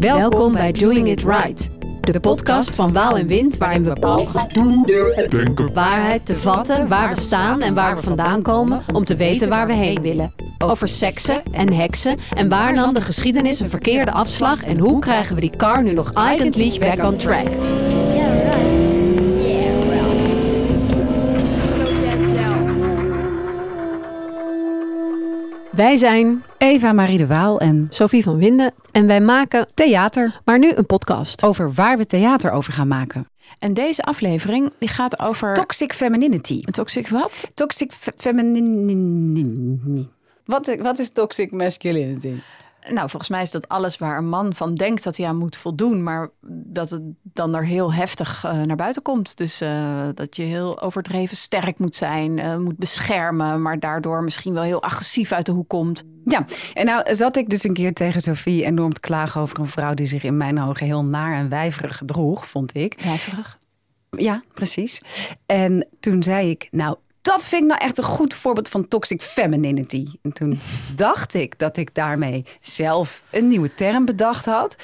Welkom bij Doing It Right. De podcast van Waal en Wind waarin we pogen, doen, durven, Denken. waarheid te vatten, waar we staan en waar we vandaan komen om te weten waar we heen willen. Over seksen en heksen en waar nam de geschiedenis een verkeerde afslag en hoe krijgen we die car nu nog eigentlich back on track. Wij zijn Eva Marie de Waal en Sophie van Winden en wij maken theater. maar nu een podcast. Over waar we theater over gaan maken. En deze aflevering die gaat over... Toxic femininity. Toxic wat? Toxic fe- femininity. Wat, wat is toxic masculinity? Nou, volgens mij is dat alles waar een man van denkt dat hij aan moet voldoen, maar dat het dan er heel heftig eh, naar buiten komt. Dus eh, dat je heel overdreven sterk moet zijn, eh, moet beschermen, maar daardoor misschien wel heel agressief uit de hoek komt. Ja, en nou zat ik dus een keer tegen Sophie enorm te klagen over een vrouw die zich in mijn ogen heel naar en wijverig gedroeg, vond ik. Wijverig. Ja, precies. En toen zei ik, nou, dat vind ik nou echt een goed voorbeeld van toxic femininity. En toen dacht ik dat ik daarmee zelf een nieuwe term bedacht had.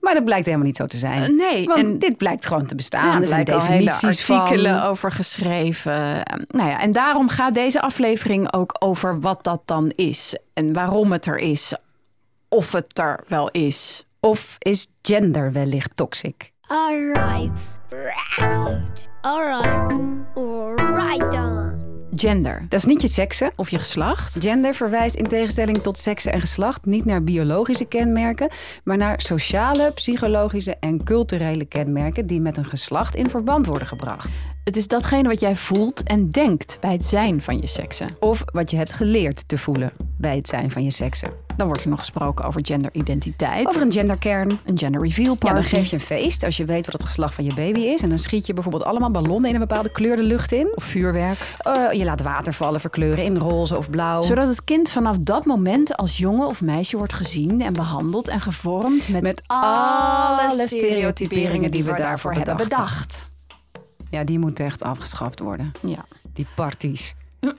Maar dat blijkt helemaal niet zo te zijn. Eh, nee, Want en- dit blijkt gewoon te bestaan. Ja, er zijn blijken al definities artikelen van. over geschreven. Eh, Nou ja, en daarom gaat deze aflevering ook over wat dat dan is en waarom het er is, of het er wel is. Of is gender wellicht toxic? Alright. Right. Alright. Alright dan. Gender Dat is niet je seksen. of je geslacht. Gender verwijst in tegenstelling tot seksen en geslacht niet naar biologische kenmerken, maar naar sociale, psychologische en culturele kenmerken die met een geslacht in verband worden gebracht. Het is datgene wat jij voelt en denkt bij het zijn van je seksen. Of wat je hebt geleerd te voelen bij het zijn van je seksen. Dan wordt er nog gesproken over genderidentiteit. Over een genderkern. een gender reveal Ja, party. dan geef je een feest als je weet wat het geslacht van je baby is. En dan schiet je bijvoorbeeld allemaal ballonnen in een bepaalde kleur de lucht in. Of vuurwerk. Eh, je laat water vallen, verkleuren in roze of blauw. Zodat het kind vanaf dat moment als jongen of meisje wordt gezien en behandeld en gevormd met, Met alle stereotyperingen die we daarvoor hebben bedacht bedacht. Ja, die moet echt afgeschaft worden. Ja. Die parties.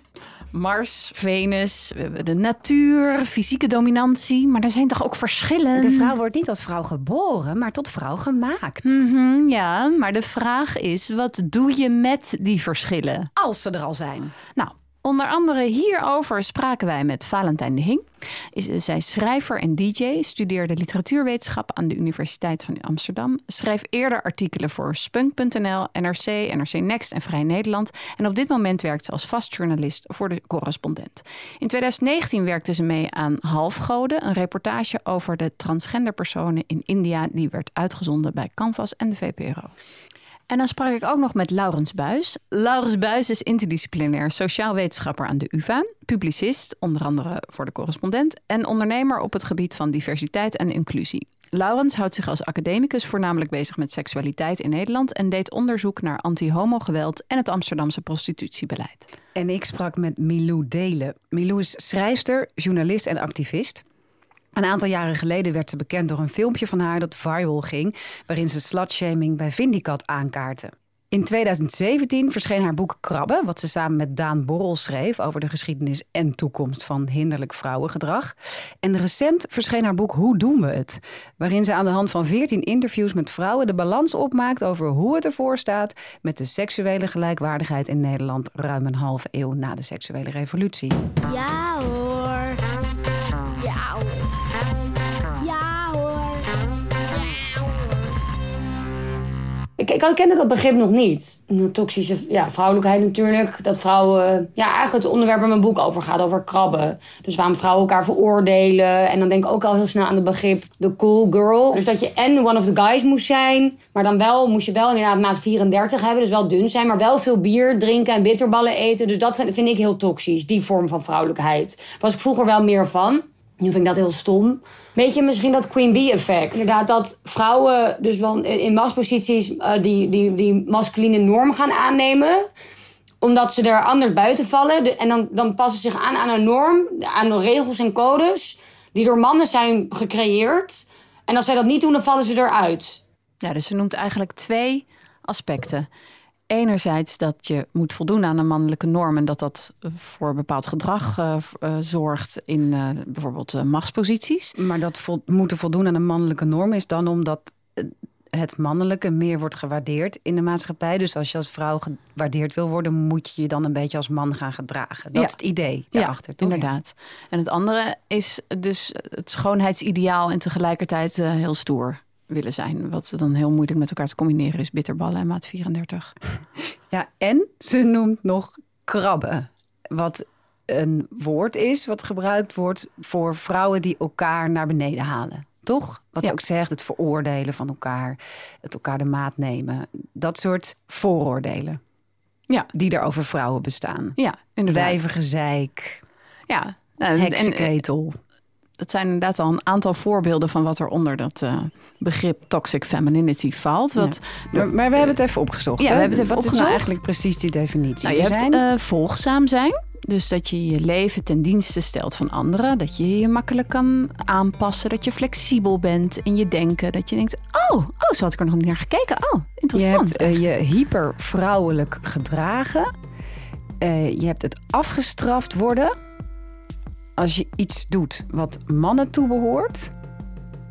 Mars, Venus, de natuur, fysieke dominantie. Maar er zijn toch ook verschillen? De vrouw wordt niet als vrouw geboren, maar tot vrouw gemaakt. Mhm, ja, maar de vraag is, wat doe je met die verschillen? Als ze er al zijn. Nou, onder andere hierover spraken wij met Valentijn de Hing. Zij schrijver en DJ, studeerde literatuurwetenschap aan de Universiteit van Amsterdam. Schreef eerder artikelen voor Spunk.nl, NRC, NRC Next en Vrij Nederland. En op dit moment werkt ze als vastjournalist voor de correspondent. In 2019 werkte ze mee aan Halfgoden, een reportage over de transgender personen in India. Die werd uitgezonden bij Canvas en de VPRO. En dan sprak ik ook nog met Laurens Buis. Laurens Buis is interdisciplinair sociaal wetenschapper aan de UvA, publicist, onder andere voor de correspondent, en ondernemer op het gebied van diversiteit en inclusie. Laurens houdt zich als academicus voornamelijk bezig met seksualiteit in Nederland en deed onderzoek naar anti-homo-geweld en het Amsterdamse prostitutiebeleid. En ik sprak met Milou Delen. Milou is schrijfster, journalist en activist. Een aantal jaren geleden werd ze bekend door een filmpje van haar dat viral ging, waarin ze slutshaming bij Vindicat aankaartte. In 2017 verscheen haar boek Krabben, wat ze samen met Daan Borrel schreef over de geschiedenis en toekomst van hinderlijk vrouwengedrag. En recent verscheen haar boek Hoe doen we het? Waarin ze aan de hand van 14 interviews met vrouwen de balans opmaakt over hoe het ervoor staat met de seksuele gelijkwaardigheid in Nederland ruim een halve eeuw na de seksuele revolutie. Ja hoor. Ik, ik kende dat begrip nog niet. Toxische ja, vrouwelijkheid natuurlijk. Dat vrouwen... Ja, eigenlijk het onderwerp waar mijn boek over gaat, over krabben. Dus waarom vrouwen elkaar veroordelen. En dan denk ik ook al heel snel aan het begrip de cool girl. Dus dat je en one of the guys moest zijn. Maar dan wel, moest je wel inderdaad maat 34 hebben. Dus wel dun zijn, maar wel veel bier drinken en bitterballen eten. Dus dat vind, vind ik heel toxisch, die vorm van vrouwelijkheid. Was ik vroeger wel meer van. Nu vind ik dat heel stom. Weet je, misschien dat Queen Bee effect. Inderdaad, dat vrouwen dus wel in machtsposities eh, die, die, die masculine norm gaan aannemen. Omdat ze er anders buiten vallen. De- en dan, dan passen ze zich aan aan een norm, aan de regels en codes. Die door mannen zijn gecreëerd. En als zij dat niet doen, dan vallen ze eruit. Ja, dus ze noemt eigenlijk twee aspecten. Enerzijds dat je moet voldoen aan een mannelijke norm en dat dat voor bepaald gedrag eh, eh, zorgt in eh, bijvoorbeeld machtsposities. Maar dat moeten voldoen aan een mannelijke norm is dan omdat het mannelijke meer wordt gewaardeerd in de maatschappij. Dus als je als vrouw gewaardeerd wil worden, moet je je dan een beetje als man gaan gedragen. Dat Ja. is het idee Ja, daarachter. toch? inderdaad. En het andere is dus het schoonheidsideaal en tegelijkertijd heel stoer willen zijn. Wat dan heel moeilijk met elkaar te combineren is bitterballen en maat 34. Ja, en ze noemt nog krabben. Wat een woord is wat gebruikt wordt voor vrouwen die elkaar naar beneden halen. Toch? Wat ze ook zegt, het veroordelen van elkaar, het elkaar de maat nemen. Dat soort vooroordelen Ja, die er over vrouwen bestaan. ja inderdaad. Wijvige zeik, Ja. Nou, en- en, heksenketel. Dat zijn inderdaad al een aantal voorbeelden van wat er onder dat eh, begrip toxic femininity valt. Wat, Maar, maar we hebben het even opgezocht. Ja, hè? we hebben het even Wat is nou eigenlijk precies die definitie? Nou, je hebt zijn- eh, volgzaam zijn. Dus dat je je leven ten dienste stelt van anderen. Dat je je makkelijk kan aanpassen. Dat je flexibel bent in je denken. Dat je denkt, oh, oh zo had ik er nog niet naar gekeken. Oh, Je interessant. hebt eh, je hypervrouwelijk gedragen. Je hebt het afgestraft worden als je iets doet wat mannen toebehoort.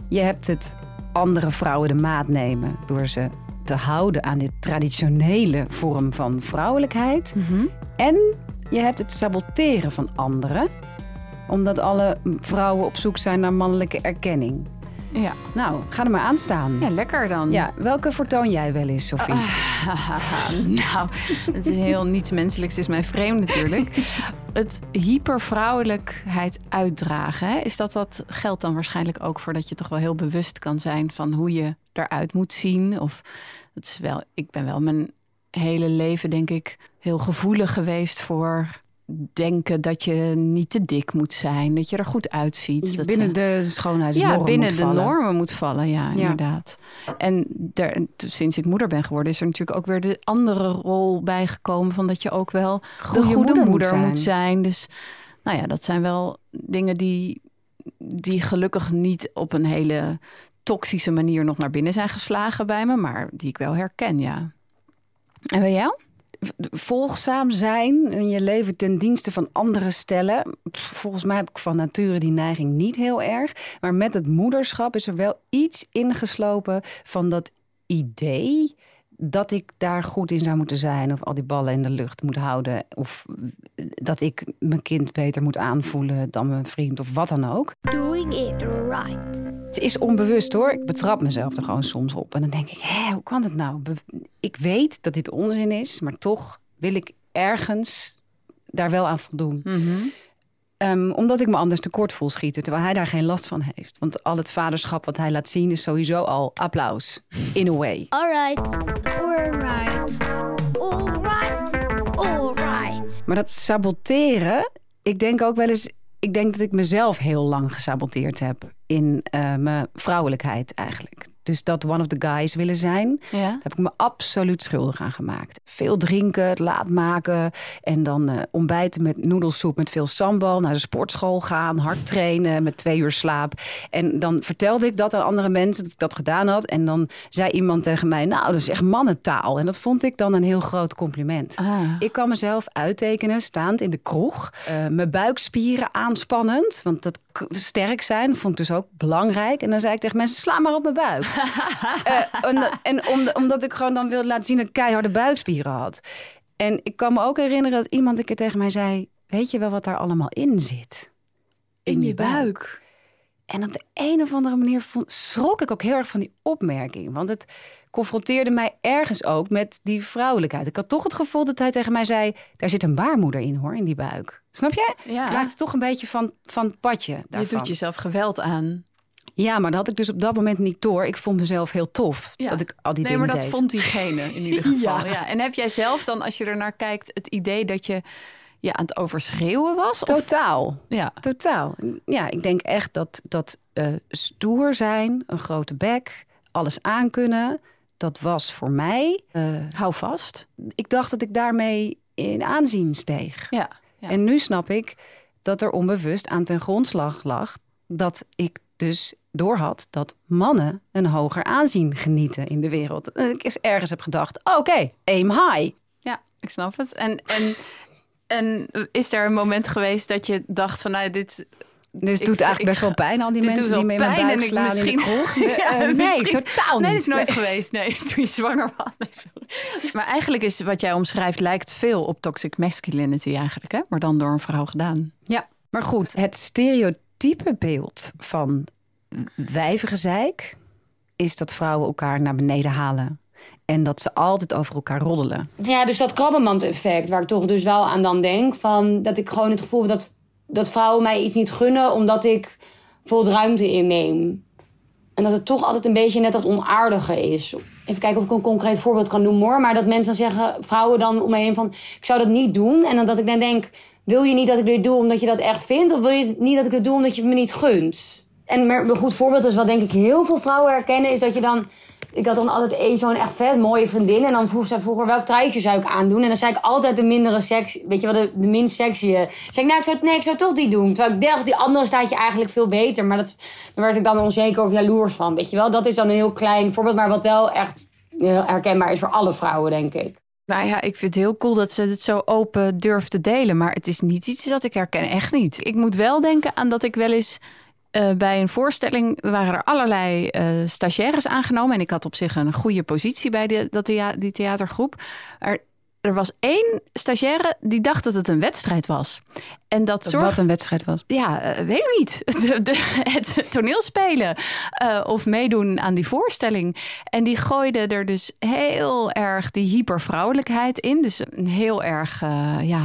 Je hebt het andere vrouwen de maat nemen door ze te houden aan dit traditionele vorm van vrouwelijkheid. Mhm. En je hebt het saboteren van anderen, omdat alle vrouwen op zoek zijn naar mannelijke erkenning. ja. Nou, ga er maar aan staan. ja, lekker dan. Ja, welke vertoon jij wel eens, Sophie? nou, het is heel niets menselijks, is mij vreemd natuurlijk. Het hypervrouwelijkheid uitdragen, hè, is dat dat geldt dan waarschijnlijk ook voor dat je toch wel heel bewust kan zijn van hoe je eruit moet zien? Of het is wel, ik ben wel mijn hele leven denk ik heel gevoelig geweest voor denken dat je niet te dik moet zijn, dat je er goed uitziet. dat, binnen eh, de schoonheidsnorm ja, binnen moet de vallen. normen moet vallen, ja, inderdaad. En er, sinds ik moeder ben geworden, is er natuurlijk ook weer de andere rol bijgekomen van dat je ook wel Goede de goede moeder moeder, moet zijn. Dus nou ja, dat zijn wel dingen die, die gelukkig niet op een hele toxische manier nog naar binnen zijn geslagen bij me, maar die ik wel herken, ja. En bij jou? Volgzaam zijn en je leven ten dienste van anderen stellen. Volgens mij heb ik van nature die neiging niet heel erg. Maar met het moederschap is er wel iets ingeslopen van dat idee dat ik daar goed in zou moeten zijn. Of al die ballen in de lucht moet houden. Of dat ik mijn kind beter moet aanvoelen dan mijn vriend of wat dan ook. Doing it right. Het is onbewust hoor. Ik betrap mezelf er gewoon soms op. En dan denk ik, hé, hoe kan het nou? Ik weet dat dit onzin is, maar toch wil ik ergens daar wel aan voldoen. Ehm, omdat ik me anders tekort voel schieten, terwijl hij daar geen last van heeft. Want al het vaderschap wat hij laat zien is sowieso al applaus, in a way. Alright. Alright. Alright. Alright. Maar dat saboteren, ik denk ook wel eens... Ik denk dat ik mezelf heel lang gesaboteerd heb in eh, mijn vrouwelijkheid eigenlijk. Dus dat one of the guys willen zijn, Ja. Daar heb ik me absoluut schuldig aan gemaakt. Veel drinken, het laat maken en dan eh, ontbijten met noedelsoep met veel sambal. Naar de sportschool gaan, hard trainen met twee uur slaap. En dan vertelde ik dat aan andere mensen dat ik dat gedaan had. En dan zei iemand tegen mij, nou dat is echt mannentaal. En dat vond ik dan een heel groot compliment. Ah. Ik kan mezelf uittekenen staand in de kroeg. eh, mijn buikspieren aanspannend. Want dat sterk zijn vond ik dus ook belangrijk. En dan zei ik tegen mensen, sla maar op mijn buik. Eh, en en om, omdat ik gewoon dan wilde laten zien dat ik keiharde buikspieren had. En ik kan me ook herinneren dat iemand een keer tegen mij zei... weet je wel wat daar allemaal in zit? In, je buik. En op de een of andere manier vond, schrok ik ook heel erg van die opmerking. Want het confronteerde mij ergens ook met die vrouwelijkheid. Ik had toch het gevoel dat hij tegen mij zei... daar zit een baarmoeder in hoor, in die buik. Snap je? Ja. Ik raakte toch een beetje van, van het padje Je doet jezelf geweld aan. Ja, maar dat had ik dus op dat moment niet door. Ik vond mezelf heel tof Ja. dat ik al die nee, dingen maar dat deed. vond diegene in ieder geval. Ja. ja. En heb jij zelf dan, als je er naar kijkt, het idee dat je ja, aan het overschreeuwen was? Of, Totaal. ja. Totaal. Ja, ik denk echt dat, dat eh, stoer zijn, een grote bek, alles aankunnen, dat was voor mij. eh, Hou vast. ik dacht dat ik daarmee in aanzien steeg. Ja. ja. En nu snap ik dat er onbewust aan ten grondslag lag dat ik dus doorhad dat mannen een hoger aanzien genieten in de wereld. En ik eens ergens heb gedacht, oké, aim high. Ja, ik snap het. En, en, en is er een moment geweest dat je dacht van nou, dit... Dus het Ik- doet eigenlijk ik best wel pijn, al die mensen die mee mijn pijn buik slaan in de misschien- kroeg. Ja, Eh, nee, misschien- totaal Nee, niet. dat is nooit Nee. geweest. Nee, toen je zwanger was. Nee, sorry. Maar eigenlijk is wat jij omschrijft lijkt veel op toxic masculinity eigenlijk. Hè? Maar dan door een vrouw gedaan. Ja, maar goed, het stereotype beeld van wijvengezeik is dat vrouwen elkaar naar beneden halen. En dat ze altijd over elkaar roddelen. Ja, dus dat krabbenmand-effect, waar ik toch dus wel aan dan denk. Van dat ik gewoon het gevoel heb dat, dat vrouwen mij iets niet gunnen omdat ik bijvoorbeeld ruimte inneem. En dat het toch altijd een beetje net dat onaardige is. Even kijken of ik een concreet voorbeeld kan noemen hoor. Maar dat mensen dan zeggen, vrouwen dan om me heen van... ik zou dat niet doen. En dan dat ik dan denk, wil je niet dat ik dit doe omdat je dat echt vindt? Of wil je niet dat ik het doe omdat je het me niet gunt? En een goed voorbeeld is wat denk ik heel veel vrouwen herkennen... is dat je dan... Ik had dan altijd één zo'n echt vet mooie vriendin. En dan vroeg zij vroeger welk truitje zou ik aandoen. En dan zei ik altijd de mindere seks. Weet je wel, de, de minst sexy. Zei ik, nou, ik zou, nee, ik zou toch die doen. Terwijl ik dacht, die andere staat je eigenlijk veel beter. Maar dat, daar werd ik dan onzeker of jaloers van. Weet je wel, dat is dan een heel klein voorbeeld. Maar wat wel echt heel herkenbaar is voor alle vrouwen, denk ik. Nou ja, ik vind het heel cool dat ze het zo open durft te delen. Maar het is niet iets dat ik herken. Echt niet. Ik moet wel denken aan dat ik wel eens eh, bij een voorstelling... waren er allerlei eh, stagiaires aangenomen. En ik had op zich een goede positie bij de, dat thea- die theatergroep. Er, er was één stagiaire die dacht dat het een wedstrijd was. En dat zorgde wat een wedstrijd was. ja, eh, weet ik niet. De, de, het toneelspelen eh, of meedoen aan die voorstelling. En die gooide er dus heel erg die hypervrouwelijkheid in. Dus een heel erg ja,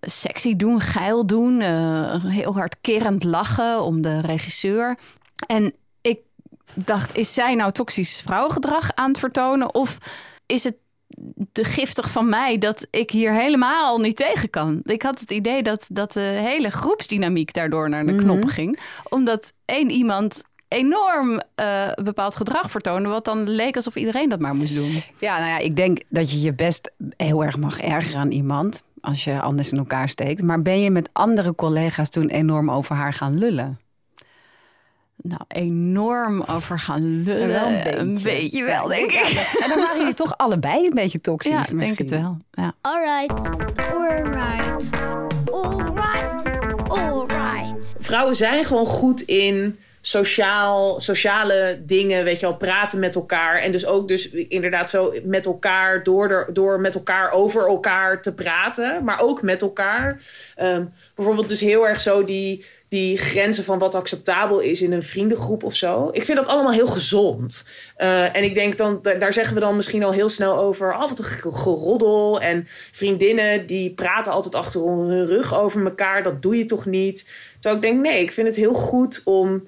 sexy doen, geil doen. eh, heel hard kerend lachen om de regisseur. En ik dacht, is zij nou toxisch vrouwengedrag aan het vertonen? Of is het te giftig van mij dat ik hier helemaal niet tegen kan. Ik had het idee dat, dat de hele groepsdynamiek daardoor naar de knoppen ging. Omdat één iemand enorm eh, bepaald gedrag vertoonde... wat dan leek alsof iedereen dat maar moest doen. Ja, nou ja, ik denk dat je je best heel erg mag ergeren aan iemand. Als je anders in elkaar steekt. Maar ben je met andere collega's toen enorm over haar gaan lullen? Nou, enorm over gaan lullen. Wel een beetje wel, denk ik. En dan waren jullie toch allebei een beetje toxisch Ja, misschien. denk het wel. Ja. Alright. Alright. Alright. Alright. vrouwen zijn gewoon goed in sociaal, sociale dingen, weet je wel, praten met elkaar. En dus ook dus inderdaad zo met elkaar, door, door met elkaar over elkaar te praten. Maar ook met elkaar. Ehm, bijvoorbeeld dus heel erg zo die, die grenzen van wat acceptabel is in een vriendengroep of zo. Ik vind dat allemaal heel gezond. Eh, en ik denk dan, da- daar zeggen we dan misschien al heel snel over. Wat een ge- geroddel. En vriendinnen die praten altijd achter hun rug over elkaar. Dat doe je toch niet? Terwijl ik denk, nee, ik vind het heel goed om.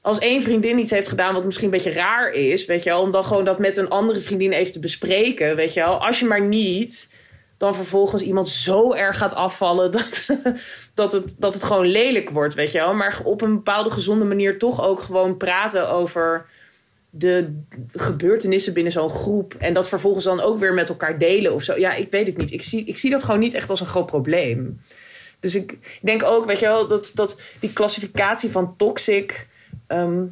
Als één vriendin iets heeft gedaan wat misschien een beetje raar is, weet je wel, om dan gewoon dat met een andere vriendin even te bespreken, weet je wel. Als je maar niet dan vervolgens iemand zo erg gaat afvallen dat, dat, het, dat het gewoon lelijk wordt, weet je wel. Maar op een bepaalde gezonde manier toch ook gewoon praten over de gebeurtenissen binnen zo'n groep. En dat vervolgens dan ook weer met elkaar delen of zo. Ja, ik weet het niet. Ik zie, ik zie dat gewoon niet echt als een groot probleem. Dus ik, denk ook, weet je wel, dat, dat die klassificatie van toxic. Ehm,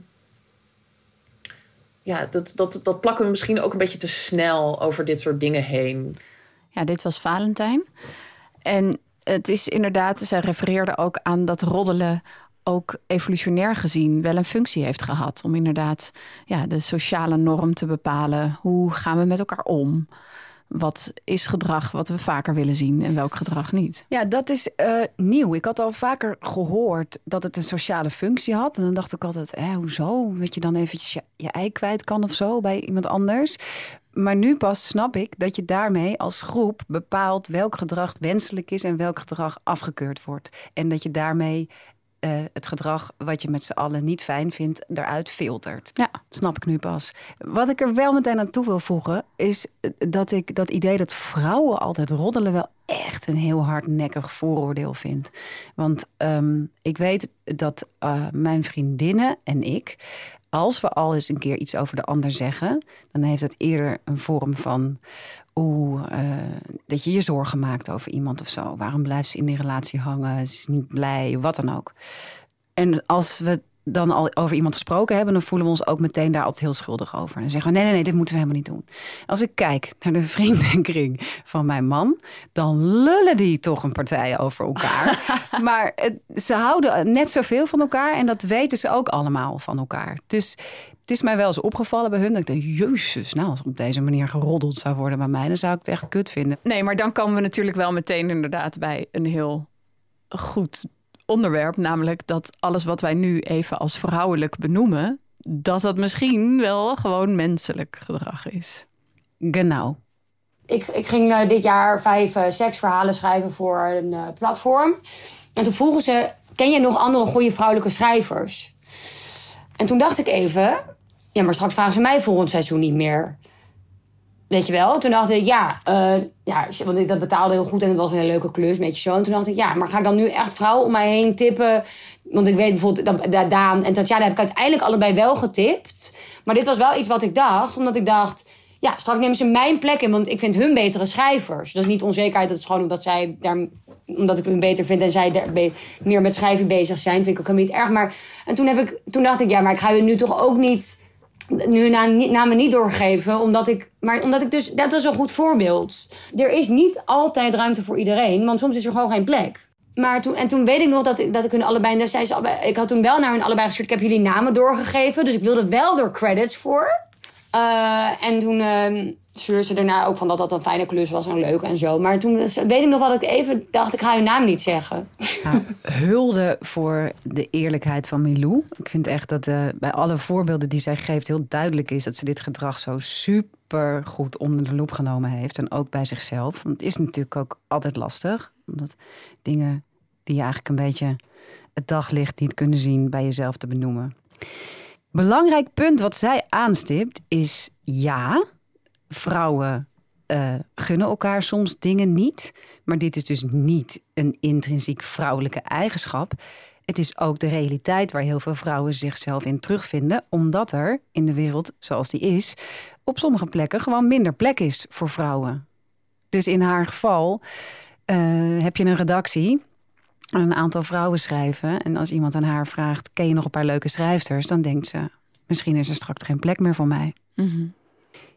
ja, dat, dat, dat plakken we misschien ook een beetje te snel over dit soort dingen heen. Ja, dit was Valentijn. En het is inderdaad, zij refereerde ook aan dat roddelen ook evolutionair gezien wel een functie heeft gehad. Om inderdaad ja, de sociale norm te bepalen. Hoe gaan we met elkaar om? Wat is gedrag wat we vaker willen zien en welk gedrag niet? Ja, dat is eh, nieuw. Ik had al vaker gehoord dat het een sociale functie had. En dan dacht ik altijd, hè, hoezo? Dat je dan eventjes je, je ei kwijt kan of zo bij iemand anders. Maar nu pas snap ik dat je daarmee als groep bepaalt welk gedrag wenselijk is en welk gedrag afgekeurd wordt. En dat je daarmee eh, het gedrag wat je met z'n allen niet fijn vindt, eruit filtert. Ja. Snap ik nu pas. Wat ik er wel meteen aan toe wil voegen, is eh, dat ik dat idee dat vrouwen altijd roddelen wel echt een heel hardnekkig vooroordeel vind. Want ehm, ik weet dat eh, mijn vriendinnen en ik, als we al eens een keer iets over de ander zeggen, dan heeft het eerder een vorm van oeh, eh, dat je je zorgen maakt over iemand of zo. Waarom blijft ze in die relatie hangen? Ze is niet blij, wat dan ook. En als we dan al over iemand gesproken hebben, dan voelen we ons ook meteen daar altijd heel schuldig over. En zeggen we: nee, nee, nee, dit moeten we helemaal niet doen. Als ik kijk naar de vriendenkring van mijn man, dan lullen die toch een partij over elkaar. maar het- ze houden net zoveel van elkaar en dat weten ze ook allemaal van elkaar. Dus het is mij wel eens opgevallen bij hun dat ik denk: jezus, nou, als op deze manier geroddeld zou worden bij mij, dan zou ik het echt kut vinden. Nee, maar dan komen we natuurlijk wel meteen inderdaad bij een heel goed onderwerp. Namelijk dat alles wat wij nu even als vrouwelijk benoemen, dat dat misschien wel gewoon menselijk gedrag is. Genau. Ik, ik ging eh, dit jaar vijf eh, seksverhalen schrijven voor een eh, platform. En toen vroegen ze, ken je nog andere goede vrouwelijke schrijvers? En toen dacht ik even, ja, maar straks vragen ze mij volgend seizoen niet meer. Weet je wel? Toen dacht ik, ja, eh, ja, want ik dat betaalde heel goed en het was een hele leuke klus, weet je zo. En toen dacht ik, ja, maar ga ik dan nu echt vrouwen om mij heen tippen? Want ik weet bijvoorbeeld, dat, dat Daan en Tatjana heb ik uiteindelijk allebei wel getipt. Maar dit was wel iets wat ik dacht, omdat ik dacht, ja, straks nemen ze mijn plek in, want ik vind hun betere schrijvers. Dat is niet onzekerheid, dat is gewoon omdat zij daar, omdat ik hun beter vind en zij daar meer met schrijven bezig zijn. Vind ik ook helemaal niet erg. Maar en toen, heb ik, toen dacht ik, ja, maar ik ga je nu toch ook niet nu namen niet doorgeven, omdat ik, maar omdat ik dus, dat is een goed voorbeeld. Er is niet altijd ruimte voor iedereen, want soms is er gewoon geen plek. Maar toen, en toen weet ik nog dat ik, dat ik hun allebei, allebei, ik had toen wel naar hun allebei gestuurd, ik heb jullie namen doorgegeven, dus ik wilde wel er credits voor. Eh, en toen ehm stuurde ze daarna ook van dat dat een fijne klus was en leuk en zo. Maar toen weet ik nog wel dat ik even dacht, ik ga hun naam niet zeggen. Hulde voor de eerlijkheid van Milou. Ik vind echt dat eh, bij alle voorbeelden die zij geeft heel duidelijk is dat ze dit gedrag zo super goed onder de loep genomen heeft. En ook bij zichzelf. Want het is natuurlijk ook altijd lastig. Omdat dingen die je eigenlijk een beetje het daglicht niet kunnen zien bij jezelf te benoemen. Belangrijk punt wat zij aanstipt is ja, vrouwen eh, gunnen elkaar soms dingen niet. Maar dit is dus niet een intrinsiek vrouwelijke eigenschap. Het is ook de realiteit waar heel veel vrouwen zichzelf in terugvinden, omdat er in de wereld zoals die is, op sommige plekken gewoon minder plek is voor vrouwen. Dus in haar geval eh, heb je een redactie en een aantal vrouwen schrijven. En als iemand aan haar vraagt: Ken je nog een paar leuke schrijfsters? Dan denkt ze: Misschien is er straks geen plek meer voor mij.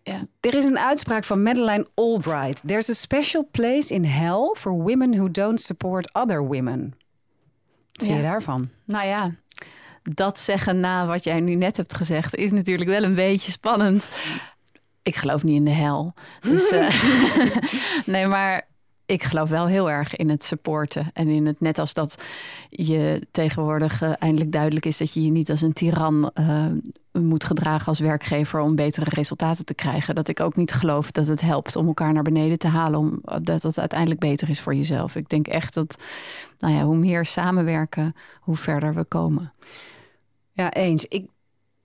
Ja. Er is een uitspraak van Madeleine Albright. There's a special place in hell for women who don't support other women. Wat vind je daarvan? Nou ja, dat zeggen na wat jij nu net hebt gezegd is natuurlijk wel een beetje spannend. Ik geloof niet in de hel. Dus, eh, nee, maar ik geloof wel heel erg in het supporten. En in het net als dat je tegenwoordig eh, eindelijk duidelijk is dat je je niet als een tiran eh, moet gedragen als werkgever om betere resultaten te krijgen. Dat ik ook niet geloof dat het helpt om elkaar naar beneden te halen, omdat het uiteindelijk beter is voor jezelf. Ik denk echt dat, nou ja, hoe meer samenwerken, hoe verder we komen. Ja, eens. Ik,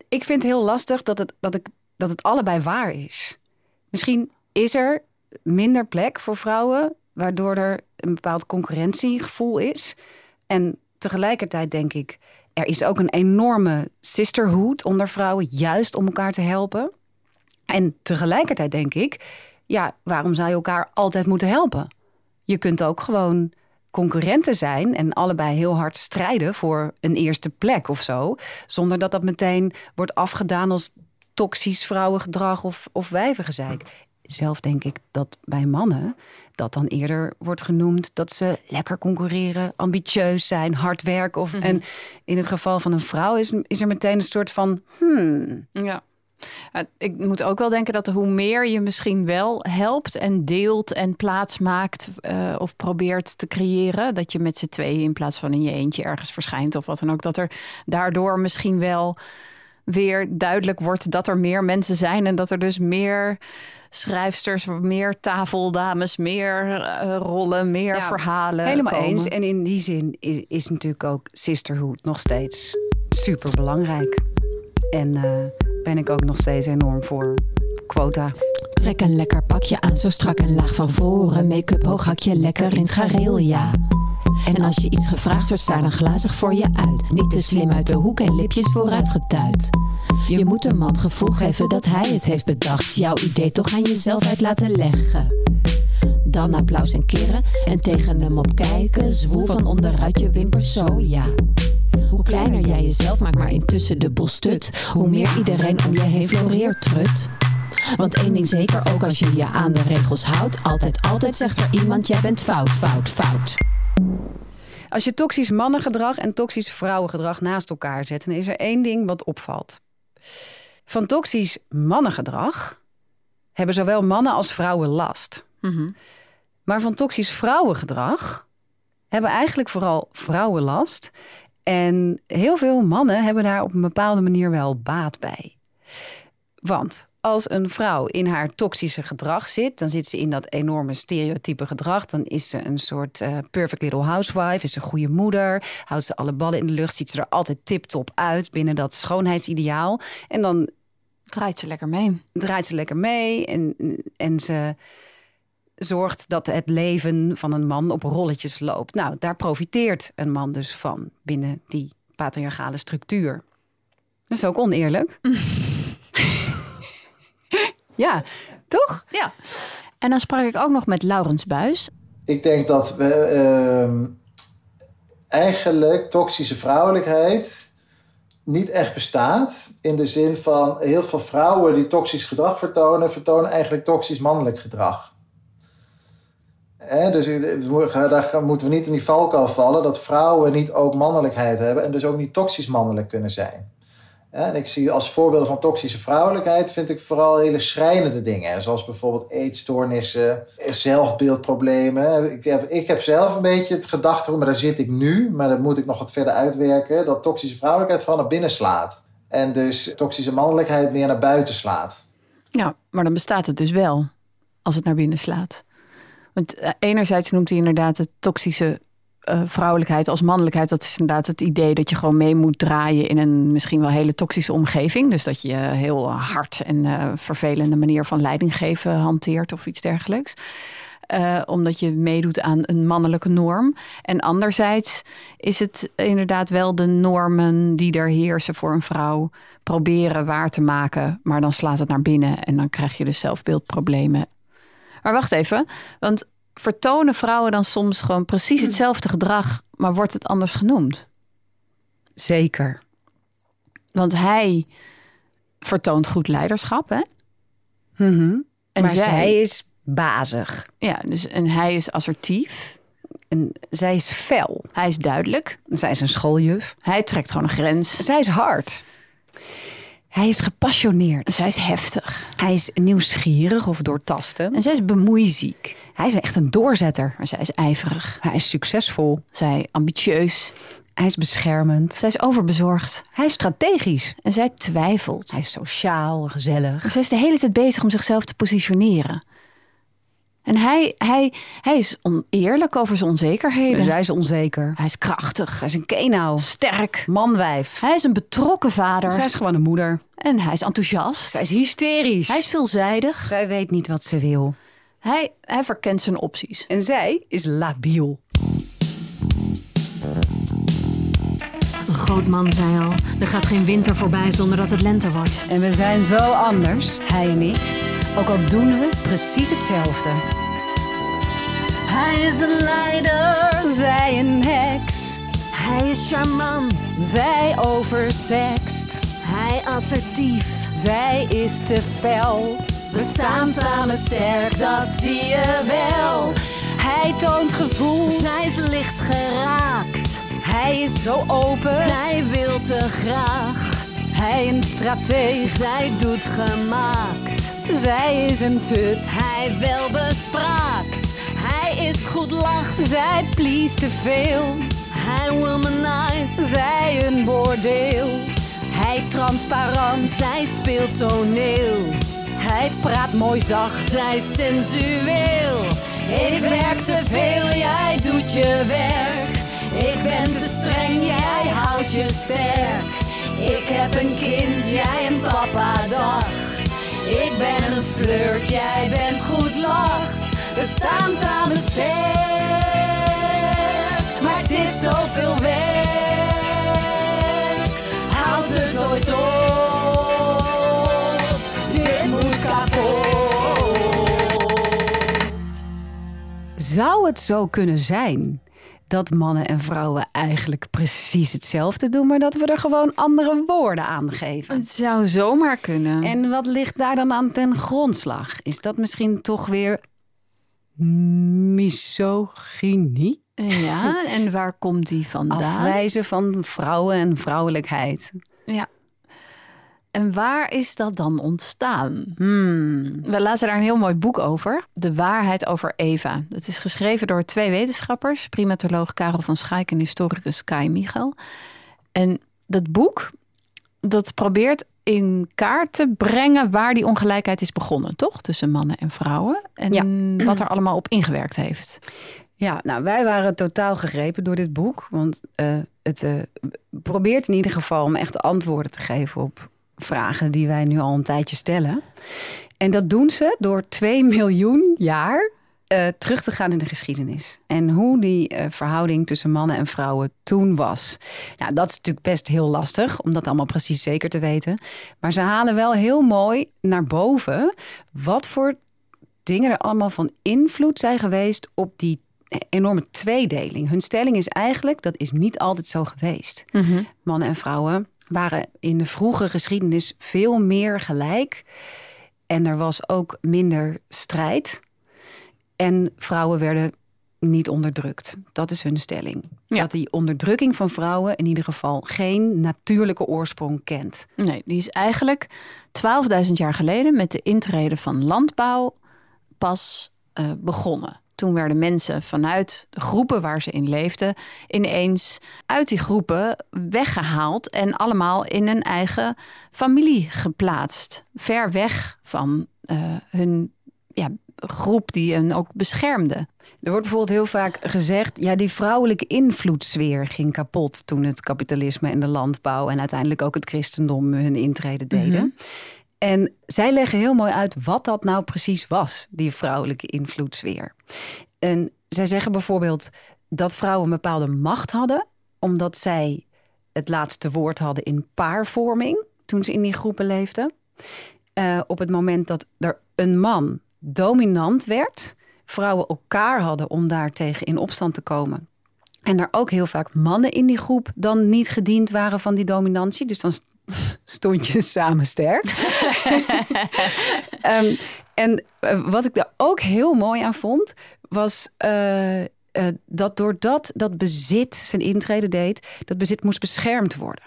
ik vind het heel lastig dat het, dat, ik, dat het allebei waar is. Misschien is er minder plek voor vrouwen, waardoor er een bepaald concurrentiegevoel is. En tegelijkertijd denk ik, er is ook een enorme sisterhood onder vrouwen, juist om elkaar te helpen. En tegelijkertijd denk ik, ja, waarom zou je elkaar altijd moeten helpen? Je kunt ook gewoon concurrenten zijn en allebei heel hard strijden voor een eerste plek of zo, zonder dat dat meteen wordt afgedaan als toxisch vrouwengedrag of, of wijvengezeik. Zelf denk ik dat bij mannen dat dan eerder wordt genoemd dat ze lekker concurreren, ambitieus zijn, hard werken. Of, En in het geval van een vrouw is, is er meteen een soort van hmm, Ja. Ik moet ook wel denken dat hoe meer je misschien wel helpt en deelt en plaats maakt uh, of probeert te creëren, dat je met z'n tweeën in plaats van in je eentje ergens verschijnt of wat dan ook, dat er daardoor misschien wel weer duidelijk wordt dat er meer mensen zijn en dat er dus meer schrijfsters, meer tafeldames, meer uh, rollen, meer Ja, verhalen. Helemaal komen. eens. En in die zin is, is natuurlijk ook sisterhood nog steeds super belangrijk. En uh, ben ik ook nog steeds enorm voor quota. Trek een lekker pakje aan, zo strak en laag van voren. Make-up hoog, hakje lekker in het gareel, ja. En als je iets gevraagd wordt, sta dan glazig voor je uit. Niet te slim uit de hoek en lipjes vooruit getuid. Je moet een man gevoel geven dat hij het heeft bedacht. Jouw idee toch aan jezelf uit laten leggen. Dan applaus en keren en tegen hem opkijken. Zwoel van onderuit je wimpers, zo ja. Hoe kleiner jij jezelf maakt, maar intussen de boel stut. Hoe meer iedereen om je heen floreert, trut. Want één ding zeker, ook als je je aan de regels houdt. Altijd, altijd zegt er iemand, jij bent fout, fout, fout. Als je toxisch mannengedrag en toxisch vrouwengedrag naast elkaar zet, dan is er één ding wat opvalt. Van toxisch mannengedrag hebben zowel mannen als vrouwen last. Maar van toxisch vrouwengedrag hebben eigenlijk vooral vrouwen last. En heel veel mannen hebben daar op een bepaalde manier wel baat bij. Want als een vrouw in haar toxische gedrag zit, dan zit ze in dat enorme stereotype gedrag. Dan is ze een soort eh, perfect little housewife, is ze een goede moeder, houdt ze alle ballen in de lucht, ziet ze er altijd tip-top uit binnen dat schoonheidsideaal. En dan Draait ze lekker mee. draait ze lekker mee en, en ze zorgt dat het leven van een man op rolletjes loopt. Nou, daar profiteert een man dus van binnen die patriarchale structuur. Dat is ook oneerlijk. ja, toch? Ja. En dan sprak ik ook nog met Laurens Buis. Ik denk dat we ehm, eigenlijk toxische vrouwelijkheid niet echt bestaat. In de zin van heel veel vrouwen die toxisch gedrag vertonen, vertonen eigenlijk toxisch mannelijk gedrag. Hè, dus daar moeten we niet in die valkuil vallen dat vrouwen niet ook mannelijkheid hebben en dus ook niet toxisch mannelijk kunnen zijn. En ik zie als voorbeelden van toxische vrouwelijkheid vind ik vooral hele schrijnende dingen. Zoals bijvoorbeeld eetstoornissen, zelfbeeldproblemen. Ik heb, ik heb zelf een beetje het gedachtegoed, maar daar zit ik nu. Maar dat moet ik nog wat verder uitwerken. Dat toxische vrouwelijkheid vooral naar binnen slaat. En dus toxische mannelijkheid meer naar buiten slaat. Ja, maar dan bestaat het dus wel als het naar binnen slaat. Want eh, enerzijds noemt hij inderdaad de toxische eh, vrouwelijkheid als mannelijkheid. Dat is inderdaad het idee dat je gewoon mee moet draaien in een misschien wel hele toxische omgeving. Dus dat je heel hard en eh, vervelende manier van leiding geven hanteert of iets dergelijks. Eh, omdat je meedoet aan een mannelijke norm. En anderzijds is het inderdaad wel de normen die er heersen voor een vrouw proberen waar te maken. Maar dan slaat het naar binnen en dan krijg je dus zelfbeeldproblemen. Maar wacht even, want vertonen vrouwen dan soms gewoon precies hetzelfde gedrag, maar wordt het anders genoemd? Zeker. Want hij vertoont goed leiderschap, hè? Mhm. En maar zij, zij is bazig. ja, dus en hij is assertief, En zij is fel. hij is duidelijk, Zij is een schooljuf. hij trekt gewoon een grens. Zij is hard. Hij is gepassioneerd. Zij is heftig Hij is nieuwsgierig of doortastend. en zij is bemoeiziek. Hij is echt een doorzetter. Maar zij is ijverig, Hij is succesvol. zij ambitieus, Hij is beschermend. zij is overbezorgd Hij is strategisch. en zij twijfelt. Hij is sociaal, gezellig. Zij is de hele tijd bezig om zichzelf te positioneren. En hij, hij, hij is oneerlijk over zijn onzekerheden. Zij is onzeker. Hij is krachtig, Hij is een kenau. sterk. Manwijf. Hij is een betrokken vader. Zij is gewoon een moeder. En hij is enthousiast. Zij is hysterisch. Hij is veelzijdig. Zij weet niet wat ze wil. Hij, hij verkent zijn opties. En zij is labiel. Een groot man zei al, er gaat geen winter voorbij zonder dat het lente wordt. En we zijn zo anders, hij en ik. Ook al doen we precies hetzelfde. Hij is een leider, Zij een heks. hij is charmant, Zij oversext. hij assertief. Zij is te fel. We staan samen sterk, dat zie je wel. Hij toont gevoel. Zij is licht geraakt, Hij is zo open. zij wil te graag. Hij een strateeg. Zij doet gemaakt, Zij is een tut. hij wel bespraakt. Hij is goed lach, Zij please te veel. hij womanize. Zij een bordeel. Hij transparant. Zij speelt toneel, Hij praat mooi zacht. zij sensueel. Ik werk te veel, jij doet je werk. Ik ben te streng, jij houdt je sterk. Ik heb een kind, jij een papa dag. Ik ben een flirt, jij bent goed lachs. We staan samen sterk, maar het is zoveel werk. Houdt het ooit op? Dit moet kapot. Zou het zo kunnen zijn dat mannen en vrouwen eigenlijk precies hetzelfde doen, maar dat we er gewoon andere woorden aan geven. Het zou zomaar kunnen. En wat ligt daar dan aan ten grondslag? Is dat misschien toch weer misogynie? Ja, en waar komt die vandaan? Afwijzen van vrouwen en vrouwelijkheid. Ja. En waar is dat dan ontstaan? Hmm. We lazen daar een heel mooi boek over. De waarheid over Eva. Het is geschreven door twee wetenschappers. Primatoloog Karel van Schaik en historicus Kai Michel. En dat boek, dat probeert in kaart te brengen waar die ongelijkheid is begonnen, toch? Tussen mannen en vrouwen. En wat er allemaal op ingewerkt heeft. Ja, nou, wij waren totaal gegrepen door dit boek. Want eh, het eh, probeert in ieder geval om echt antwoorden te geven op vragen die wij nu al een tijdje stellen. En dat doen ze door 2 miljoen jaar eh, terug te gaan in de geschiedenis. En hoe die eh, verhouding tussen mannen en vrouwen toen was. Nou, dat is natuurlijk best heel lastig om dat allemaal precies zeker te weten. Maar ze halen wel heel mooi naar boven wat voor dingen er allemaal van invloed zijn geweest op die enorme tweedeling. Hun stelling is eigenlijk dat is niet altijd zo geweest. Mannen en vrouwen waren in de vroege geschiedenis veel meer gelijk. En er was ook minder strijd. En vrouwen werden niet onderdrukt. Dat is hun stelling. Ja. Dat die onderdrukking van vrouwen in ieder geval geen natuurlijke oorsprong kent. Nee, die is eigenlijk 12.000 jaar geleden met de intrede van landbouw pas eh, begonnen. Toen werden mensen vanuit de groepen waar ze in leefden ineens uit die groepen weggehaald en allemaal in een eigen familie geplaatst. Ver weg van eh, hun ja, groep die hen ook beschermde. Er wordt bijvoorbeeld heel vaak gezegd, ja, die vrouwelijke invloedssfeer ging kapot toen het kapitalisme en de landbouw en uiteindelijk ook het christendom hun intrede deden. En zij leggen heel mooi uit wat dat nou precies was, die vrouwelijke invloedssfeer. En zij zeggen bijvoorbeeld dat vrouwen een bepaalde macht hadden, omdat zij het laatste woord hadden in paarvorming toen ze in die groepen leefden. Eh, op het moment dat er een man dominant werd, vrouwen elkaar hadden om daar tegen in opstand te komen. En er ook heel vaak mannen in die groep dan niet gediend waren van die dominantie. Dus dan stond je samen sterk. Ehm, en eh, wat ik daar ook heel mooi aan vond, was eh, eh, dat doordat dat bezit zijn intrede deed, dat bezit moest beschermd worden.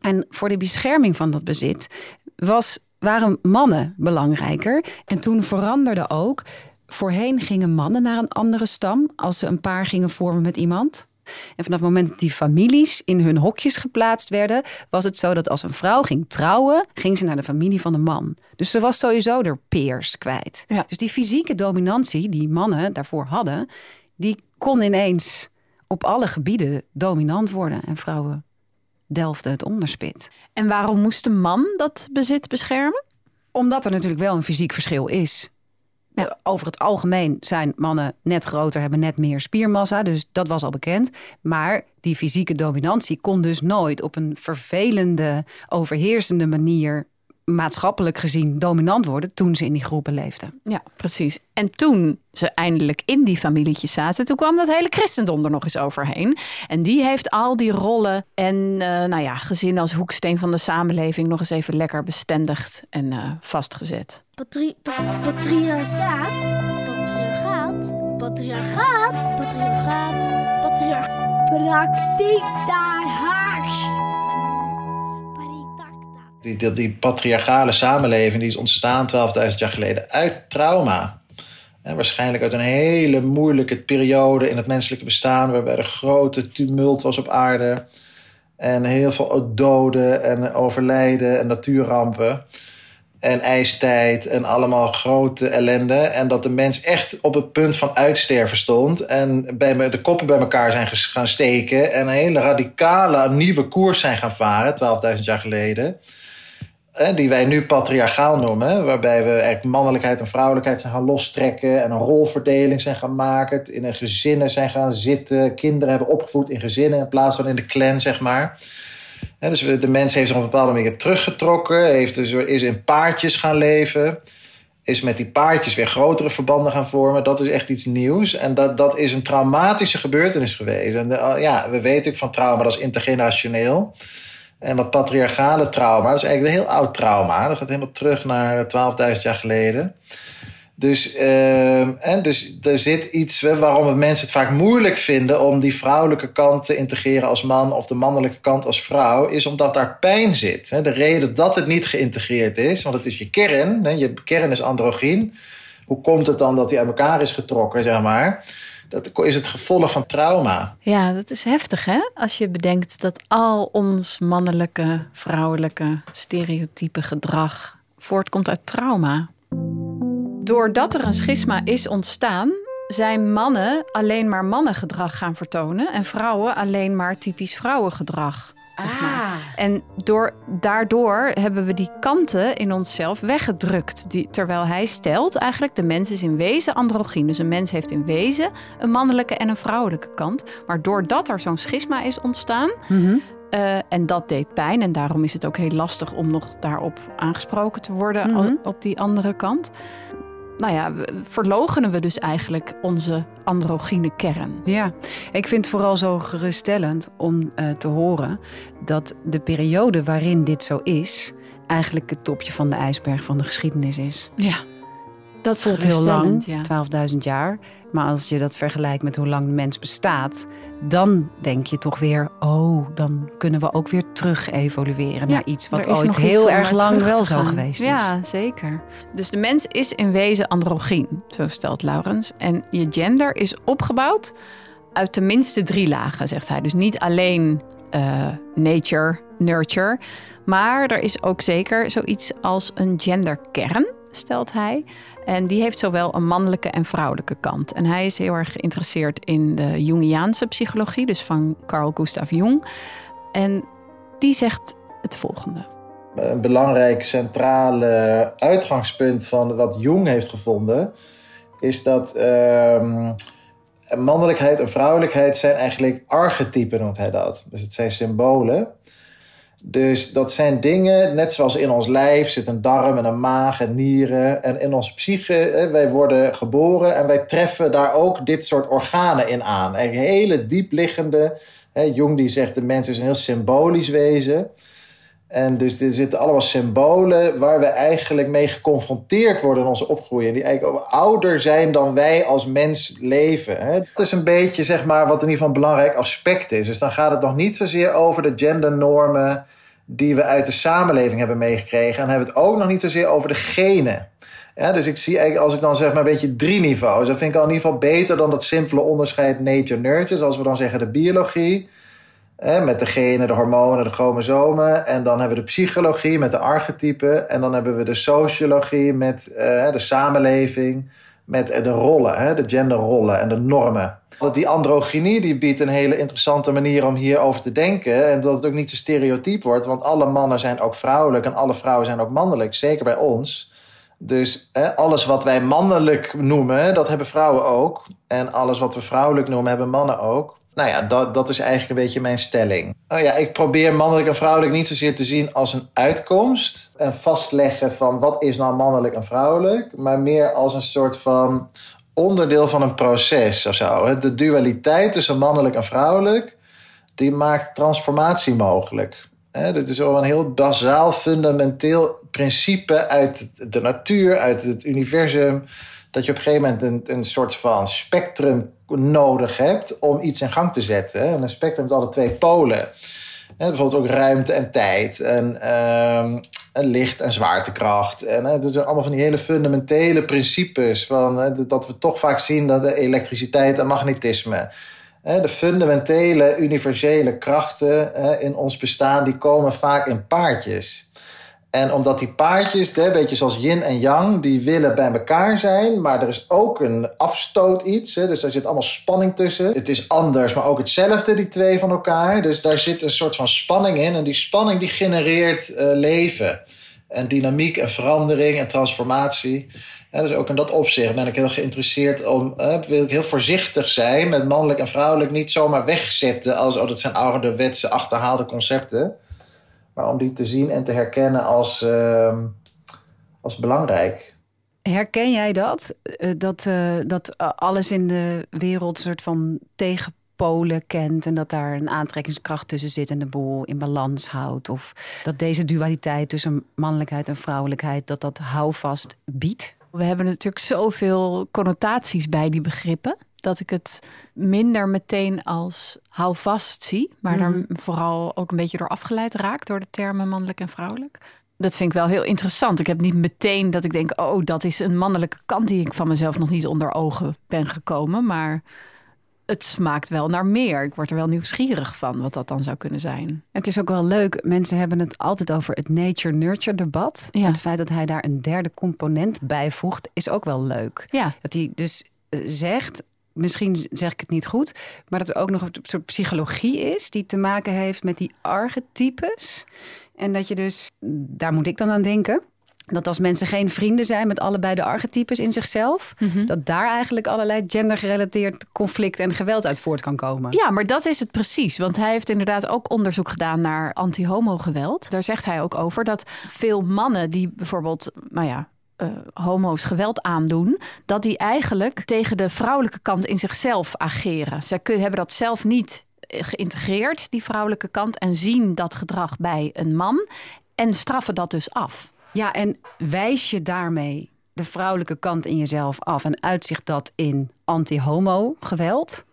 En voor de bescherming van dat bezit was, waren mannen belangrijker. En toen veranderde ook. Voorheen gingen mannen naar een andere stam als ze een paar gingen vormen met iemand. En vanaf het moment dat die families in hun hokjes geplaatst werden, was het zo dat als een vrouw ging trouwen, ging ze naar de familie van de man. Dus ze was sowieso haar peers kwijt. Ja. Dus die fysieke dominantie die mannen daarvoor hadden, die kon ineens op alle gebieden dominant worden. En vrouwen delfden het onderspit. En waarom moest de man dat bezit beschermen? Omdat er natuurlijk wel een fysiek verschil is. Eh, Over het algemeen zijn mannen net groter, hebben net meer spiermassa. Dus dat was al bekend. Maar die fysieke dominantie kon dus nooit op een vervelende, overheersende manier maatschappelijk gezien dominant worden toen ze in die groepen leefden. Ja, precies. En toen ze eindelijk in die familietjes zaten, toen kwam dat hele christendom er nog eens overheen. En die heeft al die rollen en eh, nou ja, gezin als hoeksteen van de samenleving nog eens even lekker bestendigd en eh, vastgezet. Patri pa- patriarchaat. Patriarchaat. Patriarchaat. Patriarchaat. Patriarchaat. Praktiek daar Die, die, patriarchale samenleving die is ontstaan 12.000 jaar geleden uit trauma. En waarschijnlijk uit een hele moeilijke periode in het menselijke bestaan, waarbij er grote tumult was op aarde. En heel veel doden en overlijden en natuurrampen. En ijstijd en allemaal grote ellende. En dat de mens echt op het punt van uitsterven stond. En bij de koppen bij elkaar zijn gaan steken. En een hele radicale nieuwe koers zijn gaan varen, 12.000 jaar geleden. Eh, die wij nu patriarchaal noemen. Waarbij we eigenlijk mannelijkheid en vrouwelijkheid zijn gaan lostrekken. En een rolverdeling zijn gaan maken. In een gezinnen zijn gaan zitten. Kinderen hebben opgevoed in gezinnen in plaats van in de clan, zeg maar. Dus de mens heeft zich op een bepaalde manier teruggetrokken. Heeft dus, is in paardjes gaan leven. is met die paardjes weer grotere verbanden gaan vormen. Dat is echt iets nieuws. En dat, dat is een traumatische gebeurtenis geweest. En de- ja, we weten van trauma, dat is intergenerationeel. En dat patriarchale trauma, dat is eigenlijk een heel oud trauma. Dat gaat helemaal terug naar 12.000 jaar geleden. Dus, ehm, en dus er zit iets waarom het mensen het vaak moeilijk vinden om die vrouwelijke kant te integreren als man of de mannelijke kant als vrouw, is omdat daar pijn zit. De reden dat het niet geïntegreerd is, want het is je kern, je kern is androgyn. Hoe komt het dan dat die uit elkaar is getrokken, zeg maar? Dat is het gevolg van trauma. Ja, dat is heftig hè? Als je bedenkt dat al ons mannelijke, vrouwelijke stereotype gedrag voortkomt uit trauma. Doordat er een schisma is ontstaan, zijn mannen alleen maar mannengedrag gaan vertonen en vrouwen alleen maar typisch vrouwengedrag. Zeg maar. En door, daardoor hebben we die kanten in onszelf weggedrukt. Die, terwijl hij stelt eigenlijk, de mens is in wezen androgyn. Dus een mens heeft in wezen een mannelijke en een vrouwelijke kant. Maar doordat er zo'n schisma is ontstaan, eh, en dat deed pijn. En daarom is het ook heel lastig om nog daarop aangesproken te worden Mhm. op die andere kant. Nou ja, verloochenen we dus eigenlijk onze androgyne kern. Ja, ik vind het vooral zo geruststellend om eh, te horen dat de periode waarin dit zo is, eigenlijk het topje van de ijsberg van de geschiedenis is. Ja, dat voelt heel lang, geruststellend, ja. 12.000 jaar. Maar als je dat vergelijkt met hoe lang de mens bestaat, dan denk je toch weer, oh, dan kunnen we ook weer terug evolueren naar iets wat ooit heel erg lang wel zo geweest is. Ja, zeker. Dus de mens is in wezen androgyn, zo stelt Laurens. En je gender is opgebouwd uit tenminste drie lagen, zegt hij. Dus niet alleen eh, nature, nurture, maar er is ook zeker zoiets als een genderkern, stelt hij. En die heeft zowel een mannelijke en vrouwelijke kant. En hij is heel erg geïnteresseerd in de Jungiaanse psychologie, dus van Carl Gustav Jung. En die zegt het volgende. een belangrijk centrale uitgangspunt van wat Jung heeft gevonden, is dat ehm, mannelijkheid en vrouwelijkheid zijn eigenlijk archetypen, noemt hij dat. Dus het zijn symbolen. Dus dat zijn dingen, net zoals in ons lijf zit een darm en een maag en nieren. En in onze psyche, wij worden geboren en wij treffen daar ook dit soort organen in aan. Hele diepliggende. Jung die zegt de mens is een heel symbolisch wezen. En dus er zitten allemaal symbolen waar we eigenlijk mee geconfronteerd worden in onze opgroeien. Die eigenlijk ouder zijn dan wij als mens leven. Dat is een beetje zeg maar, wat in ieder geval een belangrijk aspect is. Dus dan gaat het nog niet zozeer over de gendernormen die we uit de samenleving hebben meegekregen. En dan hebben we het ook nog niet zozeer over de genen. Dus ik zie eigenlijk, als ik dan zeg maar een beetje drie niveaus, dat vind ik al in ieder geval beter dan dat simpele onderscheid nature-nurture. Zoals we dan zeggen de biologie. Met de genen, de hormonen, de chromosomen. En dan hebben we de psychologie met de archetypen. En dan hebben we de sociologie met eh, de samenleving. Met de rollen, hè, de genderrollen en de normen. Dat die androgynie die biedt een hele interessante manier om hierover te denken. En dat het ook niet zo stereotyp wordt. Want alle mannen zijn ook vrouwelijk en alle vrouwen zijn ook mannelijk. Zeker bij ons. Dus hè, alles wat wij mannelijk noemen, dat hebben vrouwen ook. En alles wat we vrouwelijk noemen, hebben mannen ook. Nou ja, dat, dat is eigenlijk een beetje mijn stelling. Oh ja, ik probeer mannelijk en vrouwelijk niet zozeer te zien als een uitkomst. En vastleggen van wat is nou mannelijk en vrouwelijk. Maar meer als een soort van onderdeel van een proces of zo. De dualiteit tussen mannelijk en vrouwelijk, die maakt transformatie mogelijk. Dit is wel een heel bazaal, fundamenteel principe uit de natuur, uit het universum. Dat je op een gegeven moment een, een soort van spectrum nodig hebt om iets in gang te zetten. En een spectrum heeft alle twee polen. Bijvoorbeeld ook ruimte en tijd. En, ehm, licht en zwaartekracht. En dat zijn allemaal van die hele fundamentele principes. Van, dat we toch vaak zien dat de elektriciteit en magnetisme. De fundamentele, universele krachten in ons bestaan, die komen vaak in paardjes. En omdat die paardjes, een beetje zoals yin en yang, die willen bij elkaar zijn. Maar er is ook een afstoot iets. Hè, dus daar zit allemaal spanning tussen. Het is anders, maar ook hetzelfde, die twee van elkaar. Dus daar zit een soort van spanning in. En die spanning die genereert eh, leven. En dynamiek en verandering en transformatie. Dus ook in dat opzicht ben ik heel geïnteresseerd om... eh, wil ik heel voorzichtig zijn met mannelijk en vrouwelijk... niet zomaar wegzetten als... oh, dat zijn ouderwetse achterhaalde concepten. Maar om die te zien en te herkennen als, ehm, als belangrijk. Herken jij dat? Eh, Dat, eh, dat eh, alles in de wereld een soort van tegenpolen kent en dat daar een aantrekkingskracht tussen zit en de boel in balans houdt? Of dat deze dualiteit tussen mannelijkheid en vrouwelijkheid, dat dat houvast biedt? We hebben natuurlijk zoveel connotaties bij die begrippen. Dat ik het minder meteen als houvast zie. Maar Mhm. daar vooral ook een beetje door afgeleid raak. Door de termen mannelijk en vrouwelijk. Dat vind ik wel heel interessant. Ik heb niet meteen dat ik denk... oh, dat is een mannelijke kant die ik van mezelf nog niet onder ogen ben gekomen. Maar het smaakt wel naar meer. Ik word er wel nieuwsgierig van wat dat dan zou kunnen zijn. Het is ook wel leuk. Mensen hebben het altijd over het nature-nurture debat. Ja. Het feit dat hij daar een derde component bijvoegt, is ook wel leuk. Ja, Dat hij dus eh, zegt, misschien zeg ik het niet goed, maar dat er ook nog een soort psychologie is die te maken heeft met die archetypes. En dat je dus, daar moet ik dan aan denken. Dat als mensen geen vrienden zijn met allebei de archetypes in zichzelf, dat daar eigenlijk allerlei gendergerelateerd conflict en geweld uit voort kan komen. Ja, maar dat is het precies. Want hij heeft inderdaad ook onderzoek gedaan naar anti-homo-geweld. Daar zegt hij ook over dat veel mannen die bijvoorbeeld, nou ja, eh, homo's geweld aandoen, dat die eigenlijk tegen de vrouwelijke kant in zichzelf ageren. Kun- hebben dat zelf niet eh, geïntegreerd, die vrouwelijke kant, en zien dat gedrag bij een man en straffen dat dus af. Ja, en wijs je daarmee de vrouwelijke kant in jezelf af en uitzicht dat in anti-homo geweld?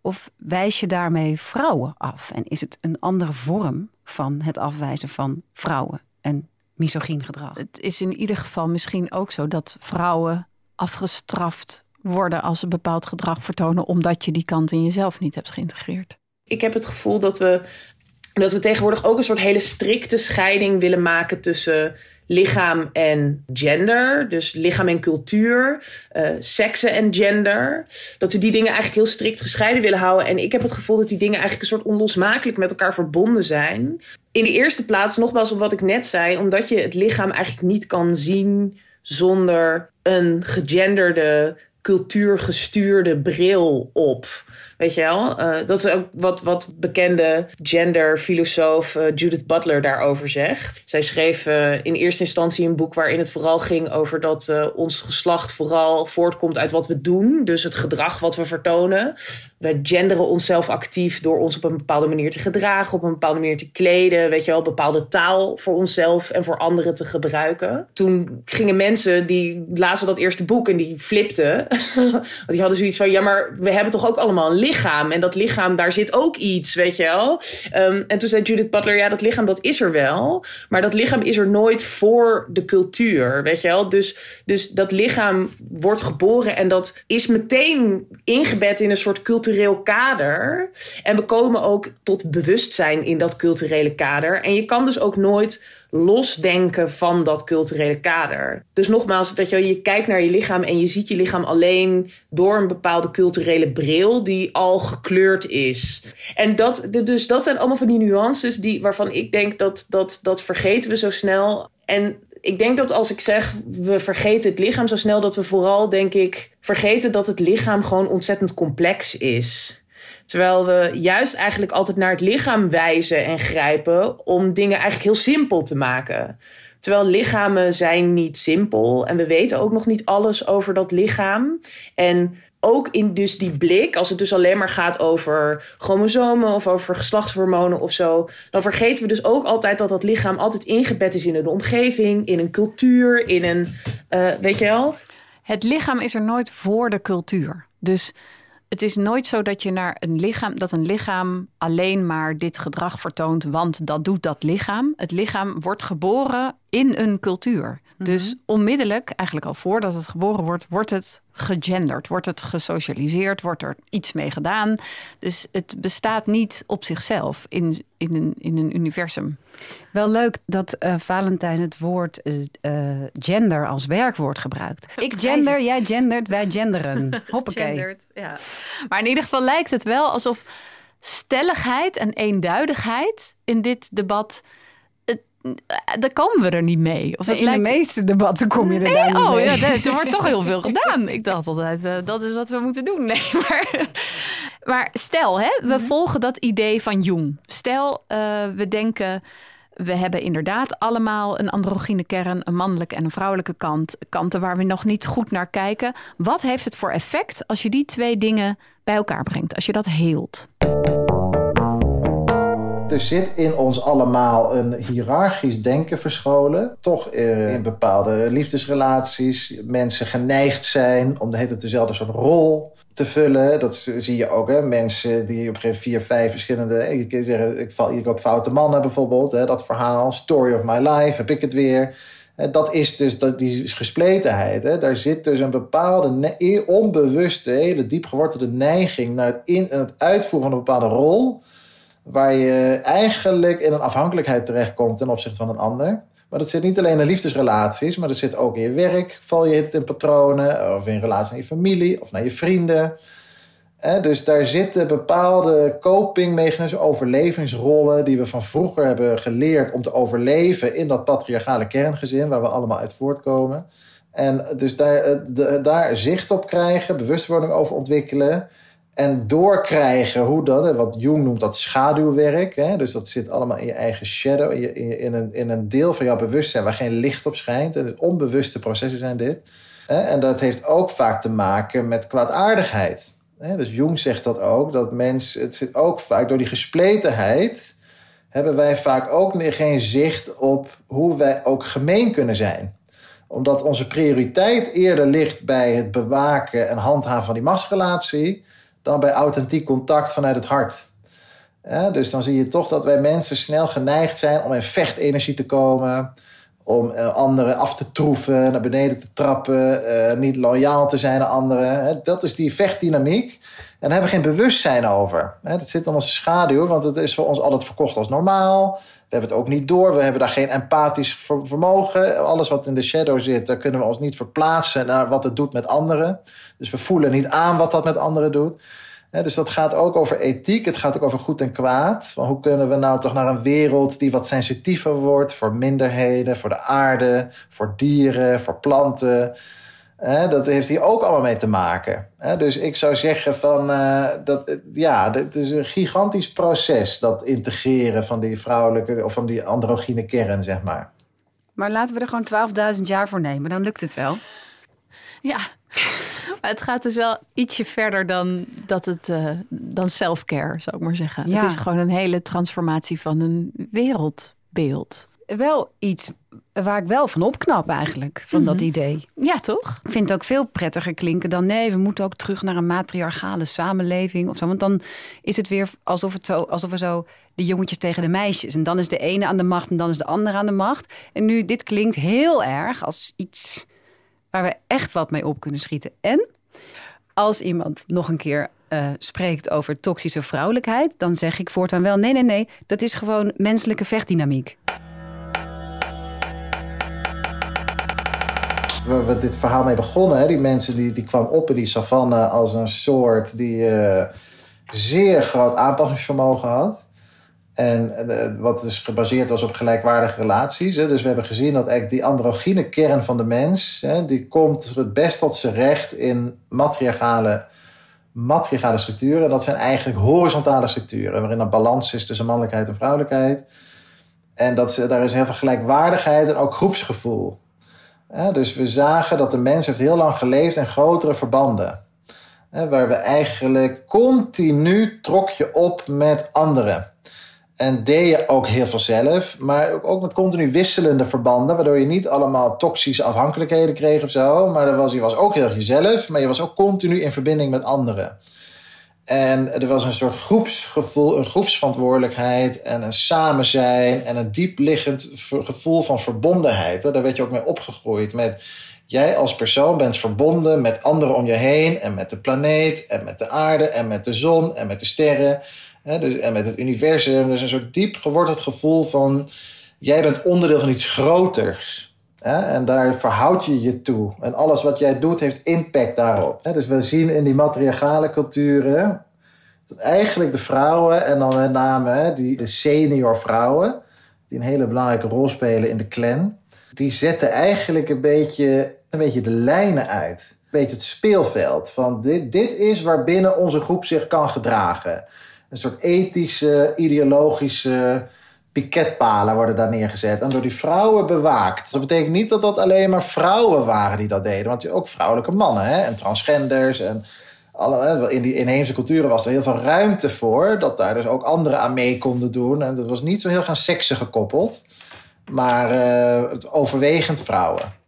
Of wijs je daarmee vrouwen af? En is het een andere vorm van het afwijzen van vrouwen en misogyn gedrag? Het is in ieder geval misschien ook zo dat vrouwen afgestraft worden als ze bepaald gedrag vertonen, omdat je die kant in jezelf niet hebt geïntegreerd. Ik heb het gevoel dat we, dat we tegenwoordig ook een soort hele strikte scheiding willen maken tussen lichaam en gender. Dus lichaam en cultuur, eh seksen en gender. Dat we die dingen eigenlijk heel strikt gescheiden willen houden. En ik heb het gevoel dat die dingen eigenlijk een soort onlosmakelijk met elkaar verbonden zijn. In de eerste plaats, nogmaals op wat ik net zei, omdat je het lichaam eigenlijk niet kan zien zonder een gegenderde, cultuurgestuurde bril op. Weet je wel? Eh, dat is ook wat, wat bekende genderfilosoof eh, Judith Butler daarover zegt. Zij schreef eh, in eerste instantie een boek waarin het vooral ging over dat ons geslacht vooral voortkomt uit wat we doen. Dus het gedrag wat we vertonen. We genderen onszelf actief door ons op een bepaalde manier te gedragen, op een bepaalde manier te kleden. Weet je wel, bepaalde taal voor onszelf en voor anderen te gebruiken. Toen gingen mensen die lazen dat eerste boek en die flipten. Want die hadden zoiets van: ja, maar we hebben toch ook allemaal een lichaam. En dat lichaam, daar zit ook iets, weet je wel. Ehm, en toen zei Judith Butler: ja, dat lichaam, dat is er wel. Maar dat lichaam is er nooit voor de cultuur, weet je wel. Dus, dus dat lichaam wordt geboren en dat is meteen ingebed in een soort cultureel kader. En we komen ook tot bewustzijn in dat culturele kader. En je kan dus ook nooit losdenken van dat culturele kader. Dus nogmaals, weet je, je kijkt naar je lichaam en je ziet je lichaam alleen door een bepaalde culturele bril die al gekleurd is. En dat, dus dat zijn allemaal van die nuances die, waarvan ik denk dat, dat dat vergeten we zo snel. En ik denk dat als ik zeg we vergeten het lichaam zo snel, dat we vooral, denk ik, vergeten dat het lichaam gewoon ontzettend complex is. Terwijl we juist eigenlijk altijd naar het lichaam wijzen en grijpen om dingen eigenlijk heel simpel te maken. Terwijl lichamen zijn niet simpel en we weten ook nog niet alles over dat lichaam. En ook in dus die blik, als het dus alleen maar gaat over chromosomen of over geslachtshormonen of zo, dan vergeten we dus ook altijd dat dat lichaam altijd ingebed is in een omgeving, in een cultuur, in een, eh, weet je wel? Het lichaam is er nooit voor de cultuur. Dus het is nooit zo dat je naar een lichaam, dat een lichaam alleen maar dit gedrag vertoont, want dat doet dat lichaam. Het lichaam wordt geboren in een cultuur. Dus onmiddellijk, eigenlijk al voordat het geboren wordt, wordt het gegenderd, wordt het gesocialiseerd, wordt er iets mee gedaan. Dus het bestaat niet op zichzelf in, in, een, in een universum. Wel leuk dat eh, Valentijn het woord eh, eh, gender als werkwoord gebruikt. Ik gender, jij gendert, wij genderen. Hoppakee. Ja. Maar in ieder geval lijkt het wel alsof stelligheid en eenduidigheid in dit debat. Daar komen we er niet mee. Of In lijkt... de meeste debatten kom je er daar niet oh mee. ja, er wordt toch heel veel gedaan. Ik dacht altijd, eh, dat is wat we moeten doen. Nee, maar, maar stel, hè, we volgen dat idee van Jung. Stel, eh, we denken, We hebben inderdaad allemaal een androgyne kern, een mannelijke en een vrouwelijke kant. Kanten waar we nog niet goed naar kijken. Wat heeft het voor effect als je die twee dingen bij elkaar brengt? Als je dat heelt? Er zit in ons allemaal een hiërarchisch denken verscholen. Toch eh, in bepaalde liefdesrelaties mensen geneigd zijn om de hele tijd dezelfde soort rol te vullen. Dat zie je ook, hè? mensen die op een gegeven moment vier, vijf verschillende... Kan zeggen, ik val hier op foute mannen bijvoorbeeld. Hè? Dat verhaal, story of my life, heb ik het weer. Dat is dus dat, die gespletenheid. Hè? Daar zit dus een bepaalde onbewuste, hele diep gewortelde neiging... naar het, in, het uitvoeren van een bepaalde rol... waar je eigenlijk in een afhankelijkheid terechtkomt ten opzichte van een ander... Maar dat zit niet alleen in liefdesrelaties, maar dat zit ook in je werk. Val je het in patronen, of in relatie naar je familie of naar je vrienden. dus daar zitten bepaalde copingmechanismen, overlevingsrollen... die we van vroeger hebben geleerd om te overleven... in dat patriarchale kerngezin waar we allemaal uit voortkomen. En dus daar, eh, daar zicht op krijgen, bewustwording over ontwikkelen... En doorkrijgen hoe dat, wat Jung noemt dat schaduwwerk. Hè? Dus dat zit allemaal in je eigen shadow, in, in, een, in een deel van jouw bewustzijn waar geen licht op schijnt. En onbewuste processen zijn dit. Hè? En dat heeft ook vaak te maken met kwaadaardigheid. Hè? Dus Jung zegt dat ook, dat mensen, het zit ook vaak door die gespletenheid. Hebben wij vaak ook geen zicht op hoe wij ook gemeen kunnen zijn omdat onze prioriteit eerder ligt bij het bewaken en handhaven van die machtsrelatie dan bij authentiek contact vanuit het hart. dus dan zie je toch dat wij mensen snel geneigd zijn om in vechtenergie te komen, om uh, anderen af te troeven, naar beneden te trappen, uh, niet loyaal te zijn aan anderen. dat is die vechtdynamiek. En daar hebben we geen bewustzijn over. dat zit in onze schaduw, want het is voor ons altijd verkocht als normaal. Hebben het ook niet door. We hebben daar geen empathisch vermogen. Alles wat in de shadow zit, daar kunnen we ons niet verplaatsen naar wat het doet met anderen. Dus we voelen niet aan wat dat met anderen doet. dus dat gaat ook over ethiek. Het gaat ook over goed en kwaad. Van hoe kunnen we nou toch naar een wereld die wat sensitiever wordt voor minderheden, voor de aarde, voor dieren, voor planten dat heeft hier ook allemaal mee te maken. dus ik zou zeggen van uh, dat ja, het is een gigantisch proces, dat integreren van die vrouwelijke of van die androgyne kern, zeg maar. Maar laten we er gewoon 12.000 jaar voor nemen, dan lukt het wel. Ja, maar het gaat dus wel ietsje verder dan, dat het, uh, dan self-care, zou ik maar zeggen. Het is gewoon een hele transformatie van een wereldbeeld. Wel iets waar ik wel van opknap eigenlijk, van dat mhm. idee. Ja, toch? Ik vind het ook veel prettiger klinken dan nee, we moeten ook terug naar een matriarchale samenleving of zo. Want dan is het weer alsof, het zo, alsof we zo de jongetjes tegen de meisjes. En dan is de ene aan de macht en dan is de andere aan de macht. En nu, dit klinkt heel erg als iets waar we echt wat mee op kunnen schieten. En als iemand nog een keer uh, spreekt over toxische vrouwelijkheid, dan zeg ik voortaan wel: nee, nee, nee, dat is gewoon menselijke vechtdynamiek. Waar we dit verhaal mee begonnen. Hè? Die mensen die, die kwamen op in die savanne als een soort die uh, zeer groot aanpassingsvermogen had. En uh, wat dus gebaseerd was op gelijkwaardige relaties. Hè? Dus we hebben gezien dat eigenlijk die androgyne kern van de mens... Hè, die komt het best tot zijn recht in matriarchale, matriarchale structuren. En dat zijn eigenlijk horizontale structuren... waarin er balans is tussen mannelijkheid en vrouwelijkheid. En dat, daar is heel veel gelijkwaardigheid en ook groepsgevoel dus we zagen dat de mens heeft heel lang geleefd in grotere verbanden. waar we eigenlijk continu trok je op met anderen. En deed je ook heel veel zelf, maar ook met continu wisselende verbanden, waardoor je niet allemaal toxische afhankelijkheden kreeg of zo. Maar was, je was ook heel jezelf, maar je was ook continu in verbinding met anderen. En er was een soort groepsgevoel, een groepsverantwoordelijkheid en een samen zijn en een diepliggend gevoel van verbondenheid. Daar werd je ook mee opgegroeid met jij als persoon bent verbonden met anderen om je heen en met de planeet en met de aarde en met de zon en met de sterren dus, en met het universum. Dus een soort diep geworteld gevoel van jij bent onderdeel van iets groters. En daar verhoud je je toe. En alles wat jij doet heeft impact daarop. Dus we zien in die matriarchale culturen dat eigenlijk de vrouwen, en dan met name die senior vrouwen, die een hele belangrijke rol spelen in de clan, die zetten eigenlijk een beetje, een beetje de lijnen uit. Een beetje het speelveld van dit, dit is waarbinnen onze groep zich kan gedragen. Een soort ethische, ideologische piketpalen worden daar neergezet en door die vrouwen bewaakt. Dat betekent niet dat dat alleen maar vrouwen waren die dat deden, want ook vrouwelijke mannen hè, en transgenders en in die inheemse culturen was er heel veel ruimte voor dat daar dus ook anderen aan mee konden doen en dat was niet zo heel gaan seksen gekoppeld, maar eh, het overwegend vrouwen.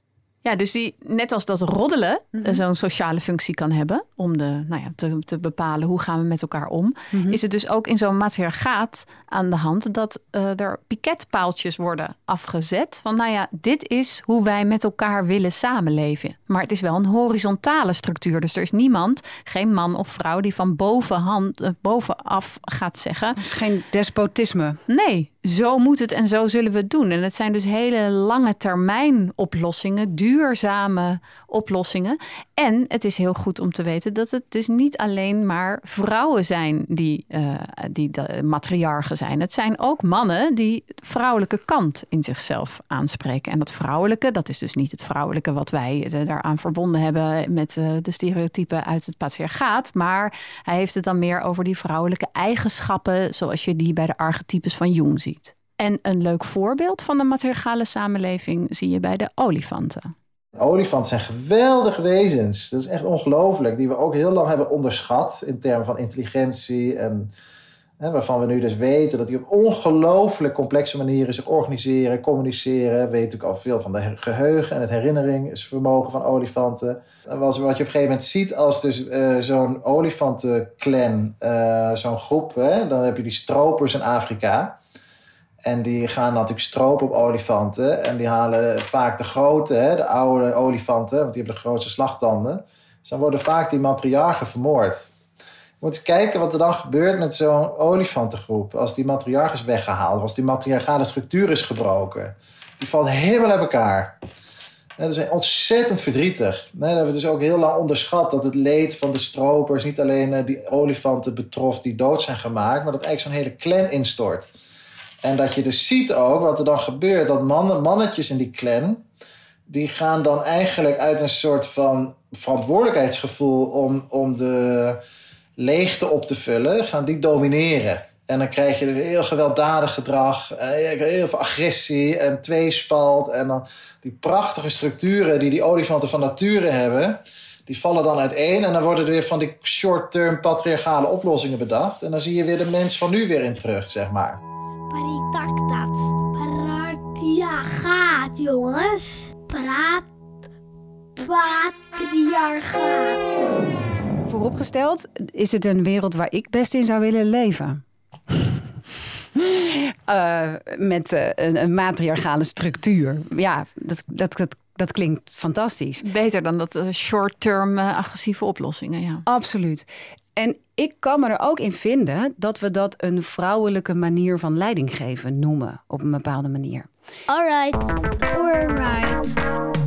Ja, dus die, net als dat roddelen eh, zo'n sociale functie kan hebben om de, nou ja, te, te bepalen hoe gaan we met elkaar om, is het dus ook in zo'n matriarchaat aan de hand dat eh, er piketpaaltjes worden afgezet. Van nou ja, dit is hoe wij met elkaar willen samenleven. Maar het is wel een horizontale structuur. Dus er is niemand, geen man of vrouw, die van bovenhand, eh, bovenaf gaat zeggen. Het is geen despotisme. Nee, zo moet het en zo zullen we het doen. En het zijn dus hele lange termijn oplossingen, duurzame oplossingen. En het is heel goed om te weten dat het dus niet alleen maar vrouwen zijn die, eh, die de matriarchen zijn. Het zijn ook mannen die vrouwelijke kant in zichzelf aanspreken. En dat vrouwelijke, dat is dus niet het vrouwelijke wat wij daaraan verbonden hebben met eh, de stereotypen uit het patriarchaat. Maar hij heeft het dan meer over die vrouwelijke eigenschappen zoals je die bij de archetypes van Jung ziet. En een leuk voorbeeld van de matriarchale samenleving zie je bij de olifanten. Olifanten zijn geweldige wezens. Dat is echt ongelooflijk. Die we ook heel lang hebben onderschat in termen van intelligentie. En hè, waarvan we nu dus weten dat die op ongelooflijk complexe manieren zich organiseren, communiceren. We weten ook al veel van de geheugen en het herinneringsvermogen van olifanten. En wat je op een gegeven moment ziet als dus eh, zo'n olifantenclan, eh zo'n groep, hè, dan heb je die stropers in Afrika. En die gaan natuurlijk stropen op olifanten. En die halen vaak de grote, hè, de oude olifanten, want die hebben de grootste slagtanden. Dus dan worden vaak die matriarchen vermoord. Je moet eens kijken wat er dan gebeurt met zo'n olifantengroep. Als die matriarch is weggehaald, als die matriarchale structuur is gebroken. Die valt helemaal uit elkaar. Dat is ontzettend verdrietig. Nee, dat hebben we dus ook heel lang onderschat. Dat het leed van de stropers niet alleen eh, die olifanten betrof die dood zijn gemaakt. Maar dat eigenlijk zo'n hele clan instort. En dat je dus ziet ook wat er dan gebeurt. Dat mannen, mannetjes in die clan, die gaan dan eigenlijk uit een soort van verantwoordelijkheidsgevoel om, om de leegte op te vullen, gaan die domineren. En dan krijg je heel gewelddadig gedrag, en heel veel agressie en tweespalt. En dan die prachtige structuren die die olifanten van nature hebben, die vallen dan uiteen. En dan worden er weer van die short-term patriarchale oplossingen bedacht. En dan zie je weer de mens van nu weer in terug, zeg maar. Paritaktat. Patriarchaat, jongens. Praat. Patriarchaat. Vooropgesteld is het een wereld waar ik best in zou willen leven. Eh, met eh, een, een matriarchale structuur. Ja, dat, dat, dat, dat klinkt fantastisch. Beter dan dat eh, short-term agressieve oplossingen. Ja. Absoluut. En ik kan me er ook in vinden dat we dat een vrouwelijke manier van leiding geven noemen. Op een bepaalde manier. Alright. Alright.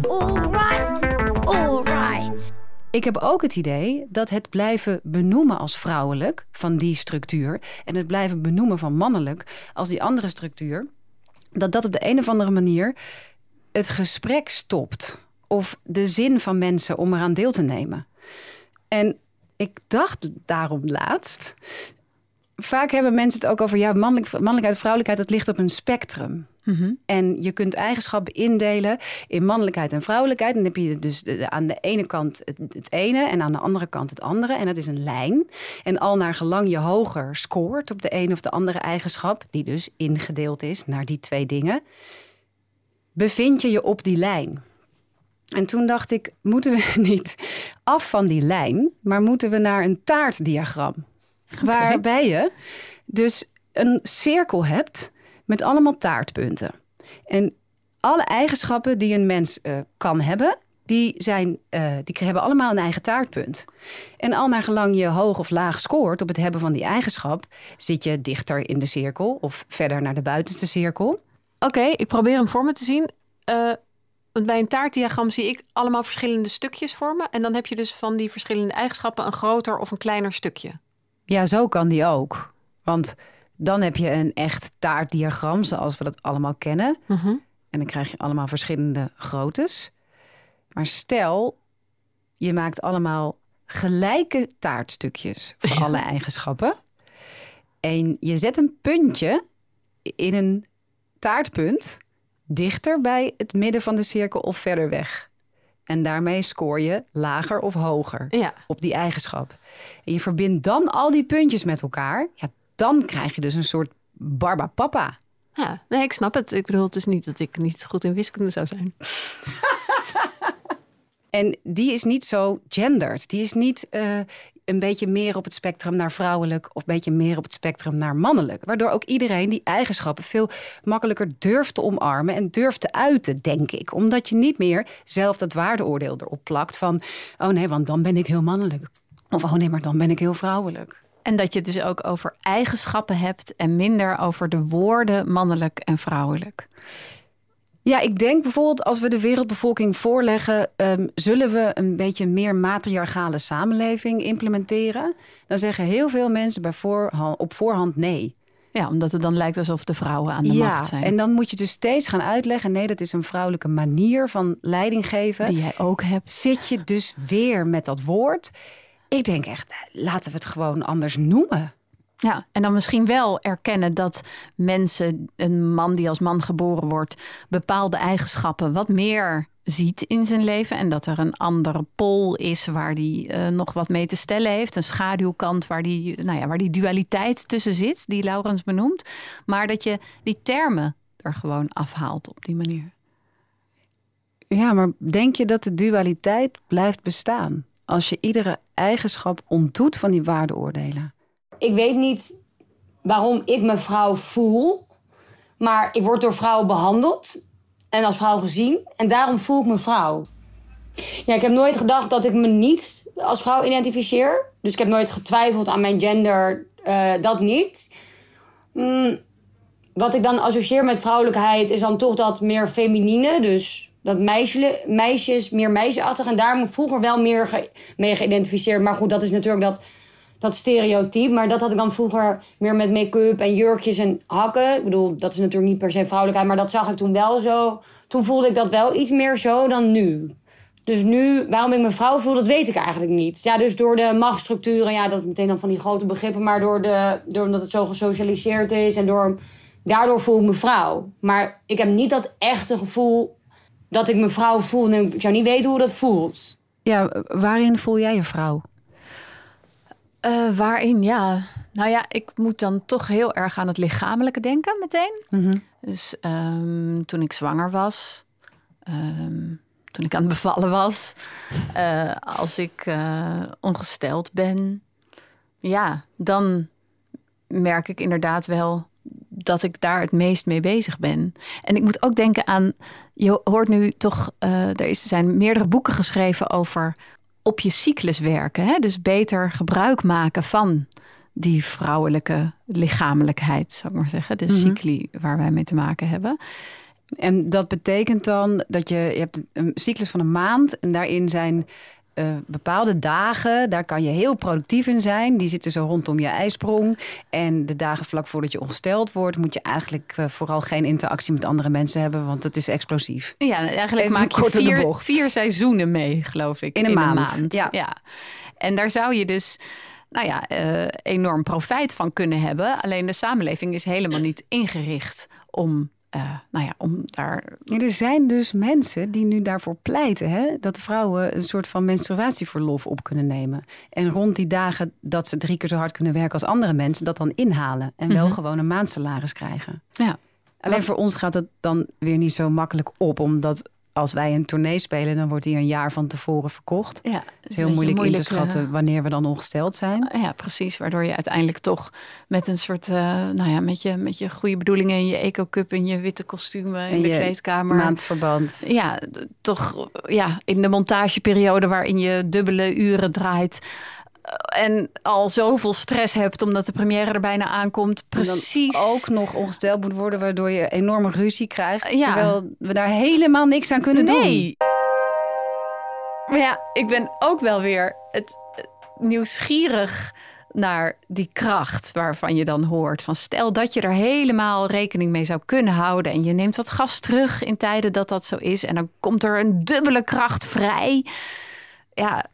Alright. Alright. Ik heb ook het idee dat het blijven benoemen als vrouwelijk van die structuur en het blijven benoemen van mannelijk als die andere structuur, dat dat op de een of andere manier het gesprek stopt of de zin van mensen om eraan deel te nemen. En ik dacht daarom laatst. Vaak hebben mensen het ook over ja, mannelijk, mannelijkheid, vrouwelijkheid, dat ligt op een spectrum. En je kunt eigenschappen indelen in mannelijkheid en vrouwelijkheid. Dan heb je dus aan de ene kant het, het ene en aan de andere kant het andere. En dat is een lijn. En al naar gelang je hoger scoort op de een of de andere eigenschap, die dus ingedeeld is naar die twee dingen, bevind je je op die lijn. En toen dacht ik, moeten we niet af van die lijn, maar moeten we naar een taartdiagram? Waarbij je dus een cirkel hebt met allemaal taartpunten. En alle eigenschappen die een mens eh, kan hebben, die, zijn, eh, die hebben allemaal een eigen taartpunt. En al naar gelang je hoog of laag scoort op het hebben van die eigenschap, zit je dichter in de cirkel of verder naar de buitenste cirkel. Oké, ik probeer hem voor me te zien. Eh, want bij een taartdiagram zie ik allemaal verschillende stukjes vormen. En dan heb je dus van die verschillende eigenschappen een groter of een kleiner stukje. Ja, zo kan die ook. Want dan heb je een echt taartdiagram zoals we dat allemaal kennen. En dan krijg je allemaal verschillende groottes. Maar stel, je maakt allemaal gelijke taartstukjes voor alle eigenschappen. En je zet een puntje in een taartpunt dichter bij het midden van de cirkel of verder weg. En daarmee scoor je lager of hoger Ja. op die eigenschap. En je verbindt dan al die puntjes met elkaar. Ja, dan krijg je dus een soort barbapapa. Ja, nee, ik snap het. Ik bedoel, het is niet dat ik niet goed in wiskunde zou zijn. En die is niet zo gendered. Die is niet eh, een beetje meer op het spectrum naar vrouwelijk of een beetje meer op het spectrum naar mannelijk. Waardoor ook iedereen die eigenschappen veel makkelijker durft te omarmen en durft te uiten, denk ik. Omdat je niet meer zelf dat waardeoordeel erop plakt van, oh nee, want dan ben ik heel mannelijk. Of oh nee, maar dan ben ik heel vrouwelijk. En dat je het dus ook over eigenschappen hebt en minder over de woorden mannelijk en vrouwelijk. Ja, ik denk bijvoorbeeld als we de wereldbevolking voorleggen, ehm, zullen we een beetje meer matriarchale samenleving implementeren? Dan zeggen heel veel mensen bij voorhand, op voorhand nee. Ja, omdat het dan lijkt alsof de vrouwen aan de ja, macht zijn. en dan moet je dus steeds gaan uitleggen: nee, dat is een vrouwelijke manier van leiding geven. Die jij ook hebt. Zit je dus weer met dat woord? Ik denk echt, laten we het gewoon anders noemen. Ja, en dan misschien wel erkennen dat mensen, een man die als man geboren wordt, bepaalde eigenschappen wat meer ziet in zijn leven. En dat er een andere pol is waar die eh, nog wat mee te stellen heeft. Een schaduwkant waar die, nou ja, waar die dualiteit tussen zit, die Laurens benoemt. Maar dat je die termen er gewoon afhaalt op die manier. Ja, maar denk je dat de dualiteit blijft bestaan? Als je iedere eigenschap ontdoet van die waardeoordelen. Ik weet niet waarom ik me vrouw voel. Maar ik word door vrouwen behandeld. En als vrouw gezien. En daarom voel ik me vrouw. Ja, ik heb nooit gedacht dat ik me niet als vrouw identificeer. Dus ik heb nooit getwijfeld aan mijn gender. eh, dat niet. Mm, wat ik dan associeer met vrouwelijkheid is dan toch dat meer feminine. Dus dat meisje, meisjes, meer meisjesachtig. En daar vroeger wel meer mee geïdentificeerd. Maar goed, dat is natuurlijk dat, dat stereotype. Maar dat had ik dan vroeger meer met make-up en jurkjes en hakken. Ik bedoel, dat is natuurlijk niet per se vrouwelijkheid. Maar dat zag ik toen wel zo. Toen voelde ik dat wel iets meer zo dan nu. Dus nu, waarom ik me vrouw voel, dat weet ik eigenlijk niet. Ja, dus door de machtsstructuren, ja, dat is meteen dan van die grote begrippen. Maar door de, door omdat het zo gesocialiseerd is en door, daardoor voel ik me vrouw. Maar ik heb niet dat echte gevoel dat ik me vrouw voel. Ik zou niet weten hoe dat voelt. Ja, waarin voel jij je vrouw? Eh, waarin, ja. Nou ja, ik moet dan toch heel erg aan het lichamelijke denken meteen. Dus ehm, toen ik zwanger was, ehm, toen ik aan het bevallen was, eh, als ik eh, ongesteld ben, ja, dan merk ik inderdaad wel dat ik daar het meest mee bezig ben. En ik moet ook denken aan, je hoort nu toch, er is, zijn meerdere boeken geschreven over op je cyclus werken. Hè? Dus beter gebruik maken van die vrouwelijke lichamelijkheid, zou ik maar zeggen. De cycli waar wij mee te maken hebben. En dat betekent dan dat je, je hebt een cyclus van een maand en daarin zijn eh, bepaalde dagen, daar kan je heel productief in zijn. Die zitten zo rondom je ijsprong. En de dagen vlak voordat je ongesteld wordt, moet je eigenlijk eh, vooral geen interactie met andere mensen hebben, want het is explosief. Ja, eigenlijk Even maak je vier, vier seizoenen mee, geloof ik. In een maand, ja. En daar zou je dus nou ja, eh, enorm profijt van kunnen hebben. Alleen de samenleving is helemaal niet ingericht om, eh, nou ja, om daar Ja, er zijn dus mensen die nu daarvoor pleiten hè, dat de vrouwen een soort van menstruatieverlof op kunnen nemen. En rond die dagen dat ze drie keer zo hard kunnen werken als andere mensen, dat dan inhalen. En wel gewoon een maandsalaris krijgen. Ja. Alleen voor ons gaat het dan weer niet zo makkelijk op, omdat als wij een tournee spelen, dan wordt die een jaar van tevoren verkocht. Ja, is heel moeilijk, in te schatten eh, wanneer we dan ongesteld zijn. Ja, precies. Waardoor je uiteindelijk toch met een soort, eh, nou ja, met je, met je goede bedoelingen en je eco-cup en je witte kostumen in En de je kleedkamer. Maandverband. Ja, toch ja, in de montageperiode waarin je dubbele uren draait. Eh, En al zoveel stress hebt omdat de première er bijna aankomt. En dan Precies. ook nog ongesteld moet worden, waardoor je enorme ruzie krijgt. Ja. Terwijl we daar helemaal niks aan kunnen doen. nee. Maar ja, ik ben ook wel weer het, het nieuwsgierig naar die kracht waarvan je dan hoort. Van stel dat je er helemaal rekening mee zou kunnen houden en je neemt wat gas terug in tijden dat dat zo is en dan komt er een dubbele kracht vrij. Ja,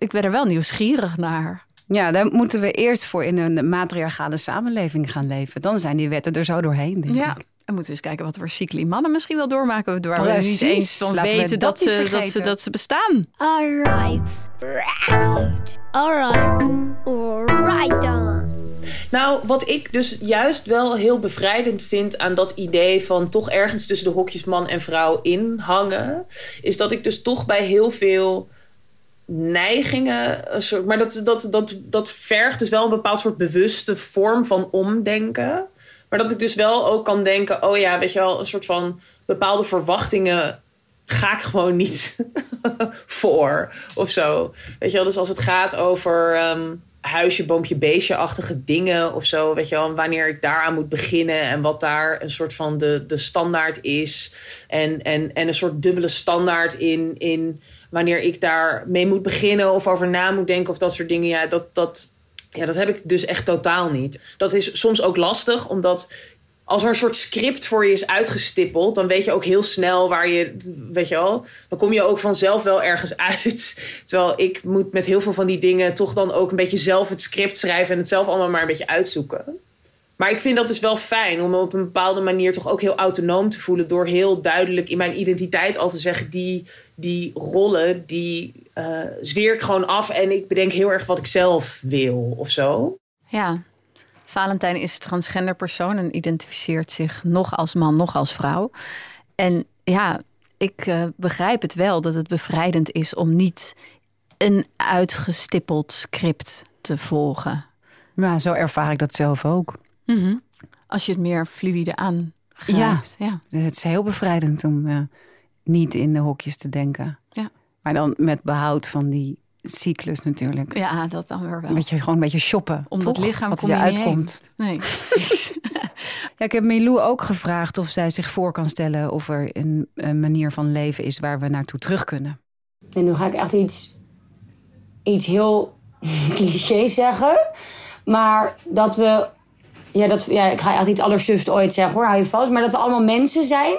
ik ben er wel nieuwsgierig naar Ja, daar moeten we eerst voor in een matriarchale samenleving gaan leven. Dan zijn die wetten er zo doorheen, denk Ja. ik. En moeten we eens kijken wat voor cycli mannen misschien wel doormaken. Waar we niet eens van Laten we weten dat ze, dat, ze, dat ze bestaan. Alright. Right. Alright. Alright dan. Nou, wat ik dus juist wel heel bevrijdend vind aan dat idee van toch ergens tussen de hokjes man en vrouw in hangen, is dat ik dus toch bij heel veel neigingen, maar dat, dat, dat, dat vergt dus wel een bepaald soort bewuste vorm van omdenken. Maar dat ik dus wel ook kan denken, oh ja, weet je wel, een soort van bepaalde verwachtingen ga ik gewoon niet voor of zo. Weet je wel, dus als het gaat over ehm, huisje, boompje, beestje-achtige dingen of zo, weet je wel, wanneer ik daaraan moet beginnen en wat daar een soort van de, de standaard is en, en, en een soort dubbele standaard in, in wanneer ik daar mee moet beginnen of over na moet denken of dat soort dingen, ja, dat, dat, ja, dat heb ik dus echt totaal niet. Dat is soms ook lastig, omdat als er een soort script voor je is uitgestippeld, dan weet je ook heel snel waar je, weet je wel, dan kom je ook vanzelf wel ergens uit. Terwijl ik moet met heel veel van die dingen toch dan ook een beetje zelf het script schrijven en het zelf allemaal maar een beetje uitzoeken. Maar ik vind dat dus wel fijn om me op een bepaalde manier toch ook heel autonoom te voelen. Door heel duidelijk in mijn identiteit al te zeggen: die, die rollen, die eh, zweer ik gewoon af. En ik bedenk heel erg wat ik zelf wil of zo. Ja, Valentijn is transgender persoon en identificeert zich nog als man, nog als vrouw. En ja, ik eh, begrijp het wel dat het bevrijdend is om niet een uitgestippeld script te volgen. Ja, zo ervaar ik dat zelf ook. Als je het meer fluïde aangrijpt. Ja. ja. Het is heel bevrijdend om eh, niet in de hokjes te denken. Ja. Maar dan met behoud van die cyclus natuurlijk. Ja, dat dan weer wel. Een beetje, gewoon een beetje shoppen. Om dat toch? lichaam Wat kom je je niet uitkomt. Nee, precies. Ja, ik heb Milou ook gevraagd of zij zich voor kan stellen of er een, een manier van leven is waar we naartoe terug kunnen. En nu ga ik echt iets, iets heel clichés zeggen. Maar dat we. Ja, dat, ja, ik ga echt iets allersufst ooit zeggen hoor, hou je vast. Maar dat we allemaal mensen zijn.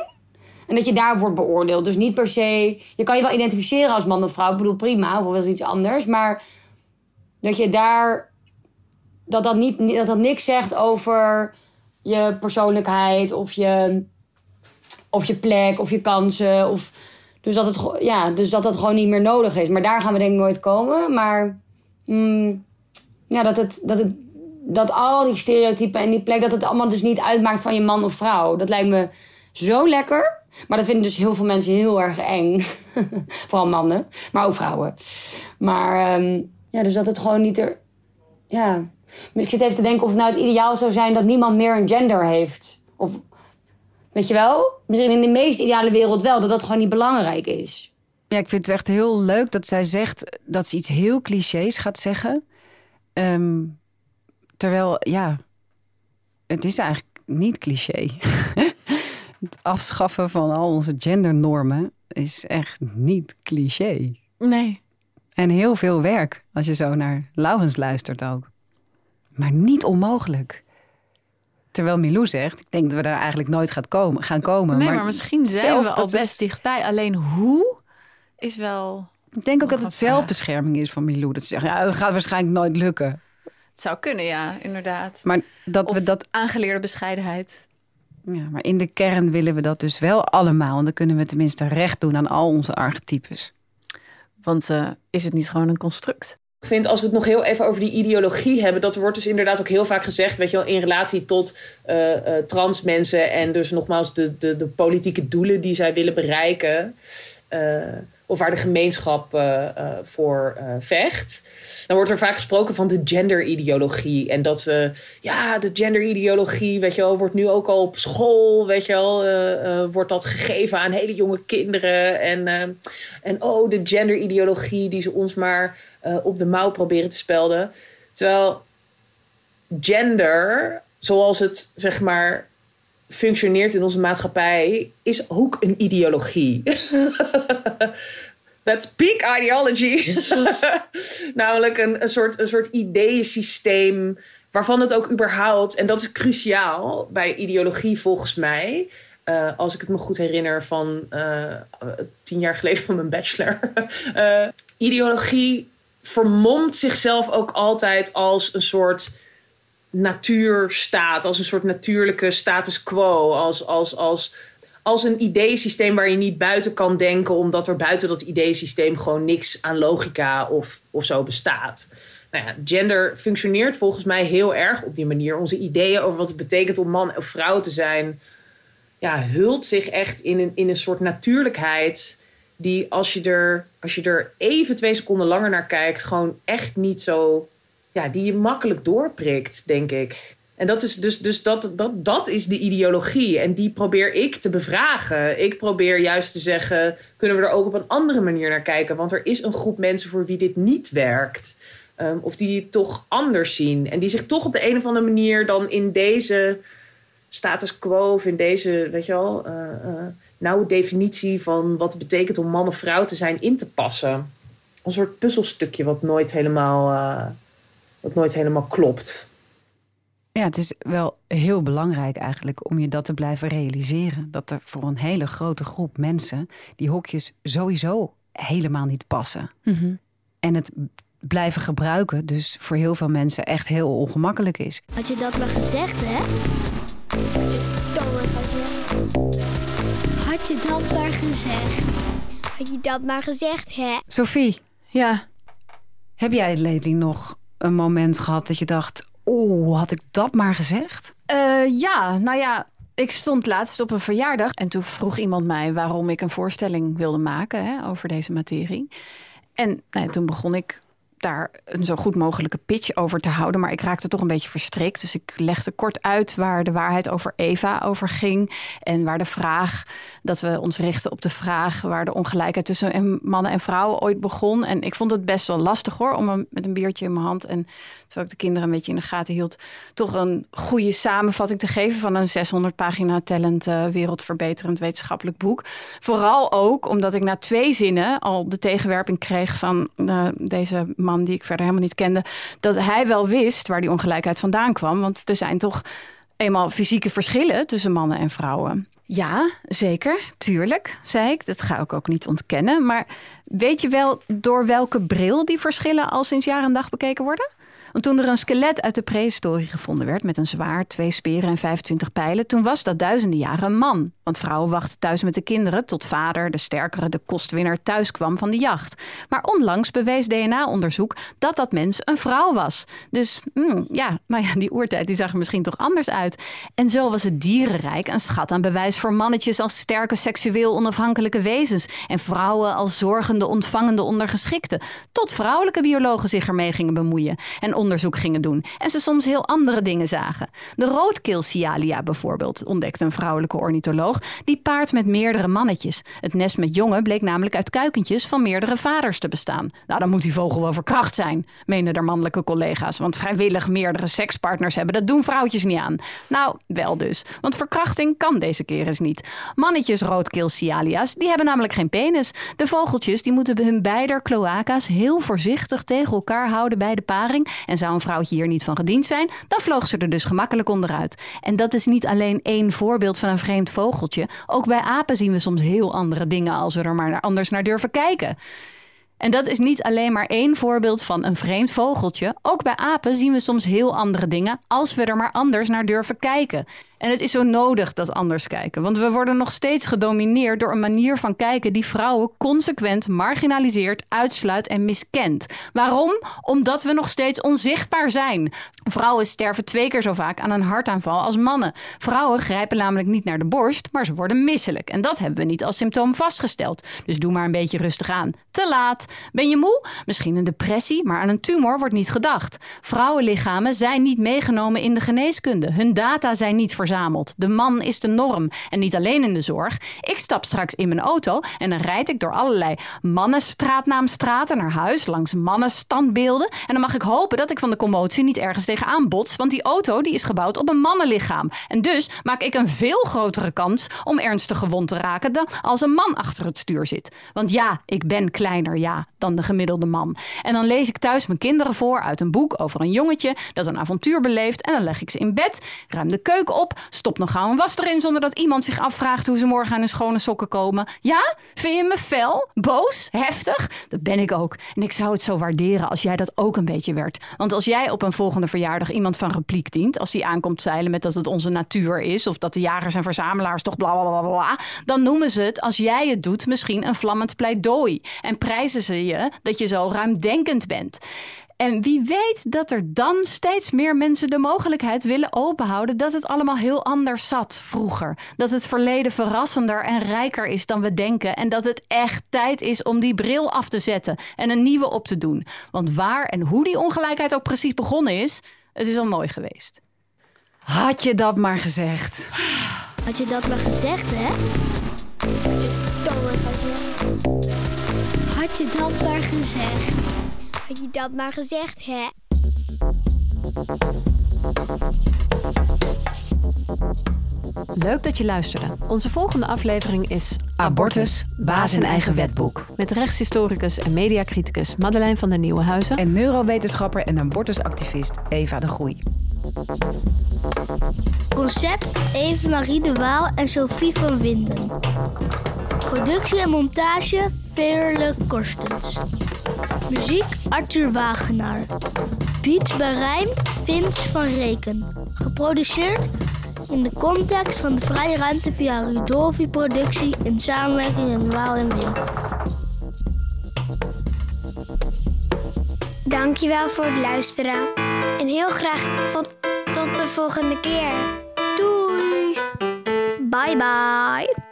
En dat je daar wordt beoordeeld. Dus niet per se. Je kan je wel identificeren als man of vrouw. Ik bedoel, prima. Of wel eens iets anders. Maar dat je daar. Dat dat, niet, dat dat niks zegt over je persoonlijkheid. Of je, of je plek. Of je kansen. Of, dus, dat het, ja, dus dat dat gewoon niet meer nodig is. Maar daar gaan we denk ik nooit komen. Maar mm, ja, dat, het, dat, het, dat al die stereotypen en die plek... dat het allemaal dus niet uitmaakt van je man of vrouw. Dat lijkt me zo lekker. Maar dat vinden dus heel veel mensen heel erg eng. Vooral mannen, maar ook vrouwen. Maar ehm, ja, dus dat het gewoon niet er... Ja, Dus ik zit even te denken of het nou het ideaal zou zijn... dat niemand meer een gender heeft. Of, weet je wel? Misschien in de meest ideale wereld wel, dat dat gewoon niet belangrijk is. Ja, ik vind het echt heel leuk dat zij zegt dat ze iets heel clichés gaat zeggen. Ehm, terwijl, ja, het is eigenlijk niet cliché. het afschaffen van al onze gendernormen is echt niet cliché. Nee. En heel veel werk, als je zo naar Laurens luistert ook. Maar niet onmogelijk. Terwijl Milou zegt, ik denk dat we daar eigenlijk nooit gaat komen, gaan komen. Nee, maar, misschien zijn zelf- we al is- best dichtbij. Alleen hoe is wel... Ik denk ook dat het wat zelfbescherming is van Milou. Dat ze zegt, ja, dat gaat waarschijnlijk nooit lukken. Het zou kunnen, ja, inderdaad. Maar dat Of we dat aangeleerde bescheidenheid. Ja, maar in de kern willen we dat dus wel allemaal. En dan kunnen we tenminste recht doen aan al onze archetypes. Want eh, is het niet gewoon een construct? Ik vind als we het nog heel even over die ideologie hebben, dat wordt dus inderdaad ook heel vaak gezegd, weet je wel, in relatie tot eh, eh, trans mensen en dus nogmaals de, de, de politieke doelen die zij willen bereiken. Of waar de gemeenschap eh, eh, voor eh, vecht. Dan wordt er vaak gesproken van de genderideologie. En dat ze, ja, de genderideologie, weet je wel, wordt nu ook al op school, weet je wel, wordt dat gegeven aan hele jonge kinderen. En, en oh, de genderideologie die ze ons maar op de mouw proberen te spelden. Terwijl gender, zoals het zeg maar functioneert in onze maatschappij, is ook een ideologie. That's peak ideology. Namelijk een, een, soort, een soort waarvan het ook überhaupt, en dat is cruciaal bij ideologie volgens mij, eh, als ik het me goed herinner van eh, tien jaar geleden van mijn bachelor. Eh, ideologie vermomt zichzelf ook altijd als een soort natuurstaat, als een soort natuurlijke status quo, als, als, als, als een ideesysteem waar je niet buiten kan denken, omdat er buiten dat ideesysteem gewoon niks aan logica of, of zo bestaat. Nou ja, gender functioneert volgens mij heel erg op die manier. Onze ideeën over wat het betekent om man of vrouw te zijn, ja, hult zich echt in een, in een soort natuurlijkheid. Die als je, er, als je er even twee seconden langer naar kijkt, gewoon echt niet zo. Ja, die je makkelijk doorprikt, denk ik. En dat is dus, dus dat, dat, dat is de ideologie. En die probeer ik te bevragen. Ik probeer juist te zeggen: kunnen we er ook op een andere manier naar kijken? Want er is een groep mensen voor wie dit niet werkt. Um, of die het toch anders zien. En die zich toch op de een of andere manier dan in deze status quo of in deze, weet je wel, uh, nauwe definitie van wat het betekent om man of vrouw te zijn in te passen. Een soort puzzelstukje wat nooit helemaal, uh, wat nooit helemaal klopt. Ja, het is wel heel belangrijk eigenlijk om je dat te blijven realiseren. Dat er voor een hele grote groep mensen die hokjes sowieso helemaal niet passen. Mm -hmm. En het blijven gebruiken dus voor heel veel mensen echt heel ongemakkelijk is. Had je dat maar gezegd, hè? Had je dat maar gezegd? Had je dat maar gezegd, hè? Sophie, ja. Heb jij, Lady, nog een moment gehad dat je dacht... oeh, had ik dat maar gezegd? Uh, ja, nou ja, ik stond laatst op een verjaardag... en toen vroeg iemand mij waarom ik een voorstelling wilde maken... Hè, over deze materie. En nou toen begon ik daar een zo goed mogelijke pitch over te houden. Maar ik raakte toch een beetje verstrikt. Dus ik legde kort uit waar de waarheid over Eva over ging. En waar de vraag, dat we ons richten op de vraag waar de ongelijkheid tussen mannen en vrouwen ooit begon. En ik vond het best wel lastig hoor, om met een biertje in mijn hand en terwijl ik de kinderen een beetje in de gaten hield, toch een goede samenvatting te geven van een 600 pagina tellend uh, wereldverbeterend wetenschappelijk boek. Vooral ook omdat ik na twee zinnen al de tegenwerping kreeg van uh, deze man die ik verder helemaal niet kende, dat hij wel wist waar die ongelijkheid vandaan kwam. Want er zijn toch eenmaal fysieke verschillen tussen mannen en vrouwen. Ja, zeker, tuurlijk, zei ik. Dat ga ik ook niet ontkennen. Maar weet je wel door welke bril die verschillen al sinds jaar en dag bekeken worden? Want toen er een skelet uit de prehistorie gevonden werd met een zwaard, twee speren en 25 pijlen, toen was dat duizenden jaren een man. Want vrouwen wachten thuis met de kinderen tot vader, de sterkere, de kostwinner, thuis kwam van de jacht. Maar onlangs bewees DNA-onderzoek dat dat mens een vrouw was. Dus mm, ja, nou ja, die oertijd die zag er misschien toch anders uit. En zo was het dierenrijk een schat aan bewijs voor mannetjes als sterke seksueel onafhankelijke wezens en vrouwen als zorgende, ontvangende ondergeschikten. Tot vrouwelijke biologen zich ermee gingen bemoeien en onderzoek gingen doen. En ze soms heel andere dingen zagen. De roodkeelsialia bijvoorbeeld, ontdekte een vrouwelijke ornitholoog, die paart met meerdere mannetjes. Het nest met jongen bleek namelijk uit kuikentjes van meerdere vaders te bestaan. Nou, dan moet die vogel wel verkracht zijn, menen de mannelijke collega's. Want vrijwillig meerdere sekspartners hebben, dat doen vrouwtjes niet aan. Nou, wel dus. Want verkrachting kan deze keer eens niet. Mannetjes roodkeelsialia's, die hebben namelijk geen penis. De vogeltjes die moeten hun beider cloaca's heel voorzichtig tegen elkaar houden bij de paring. En zou een vrouwtje hier niet van gediend zijn, dan vloog ze er dus gemakkelijk onderuit. En dat is niet alleen één voorbeeld van een vreemd Ook bij apen zien we soms heel andere dingen als we er maar anders naar durven kijken. En dat is niet alleen maar één voorbeeld van een vreemd vogeltje. Ook bij apen zien we soms heel andere dingen als we er maar anders naar durven kijken. En het is zo nodig dat anders kijken, want we worden nog steeds gedomineerd door een manier van kijken die vrouwen consequent marginaliseert, uitsluit en miskent. Waarom? Omdat we nog steeds onzichtbaar zijn. Vrouwen sterven twee keer zo vaak aan een hartaanval als mannen. Vrouwen grijpen namelijk niet naar de borst, maar ze worden misselijk. En dat hebben we niet als symptoom vastgesteld. Dus doe maar een beetje rustig aan. Te laat. Ben je moe? Misschien een depressie, maar aan een tumor wordt niet gedacht. Vrouwenlichamen zijn niet meegenomen in de geneeskunde. Hun data zijn niet verzameld de man is de norm. En niet alleen in de zorg. Ik stap straks in mijn auto en dan rijd ik door allerlei mannenstraatnaamstraten naar huis langs mannenstandbeelden. En dan mag ik hopen dat ik van de commotie niet ergens tegenaan bots. Want die auto die is gebouwd op een mannenlichaam. En dus maak ik een veel grotere kans om ernstig gewond te raken dan als een man achter het stuur zit. Want ja, ik ben kleiner, ja, dan de gemiddelde man. En dan lees ik thuis mijn kinderen voor uit een boek over een jongetje dat een avontuur beleeft. En dan leg ik ze in bed, ruim de keuken op Stop nog gauw een was erin zonder dat iemand zich afvraagt hoe ze morgen aan hun schone sokken komen. Ja? Vind je me fel? Boos? Heftig? Dat ben ik ook. En ik zou het zo waarderen als jij dat ook een beetje werd. Want als jij op een volgende verjaardag iemand van repliek dient, als die aankomt zeilen met dat het onze natuur is, of dat de jagers en verzamelaars toch bla bla bla bla, dan noemen ze het, als jij het doet, misschien een vlammend pleidooi. En prijzen ze je dat je zo ruimdenkend bent. En wie weet dat er dan steeds meer mensen de mogelijkheid willen openhouden dat het allemaal heel anders zat vroeger. Dat het verleden verrassender en rijker is dan we denken. En dat het echt tijd is om die bril af te zetten en een nieuwe op te doen. Want waar en hoe die ongelijkheid ook precies begonnen is, het is al mooi geweest. Had je dat maar gezegd. Had je dat maar gezegd, hè? Had je dat maar gezegd. Had je dat maar gezegd, hè? Leuk dat je luisterde. Onze volgende aflevering is Abortus, baas en eigen wetboek. Met rechtshistoricus en mediacriticus Madeleine van der Nieuwenhuizen. En neurowetenschapper en abortusactivist Eva de Groei. Concept Eve Marie de Waal en Sophie van Winden. Productie en montage Veerle Korstens. Muziek Arthur Wagenaar. Beats bij Rijm Vince van Reken. Geproduceerd in de context van de vrije ruimte via Rudolfi Productie in samenwerking met Waal en Wind. Dankjewel voor het luisteren. En heel graag tot, de volgende keer. Doei! Bye bye!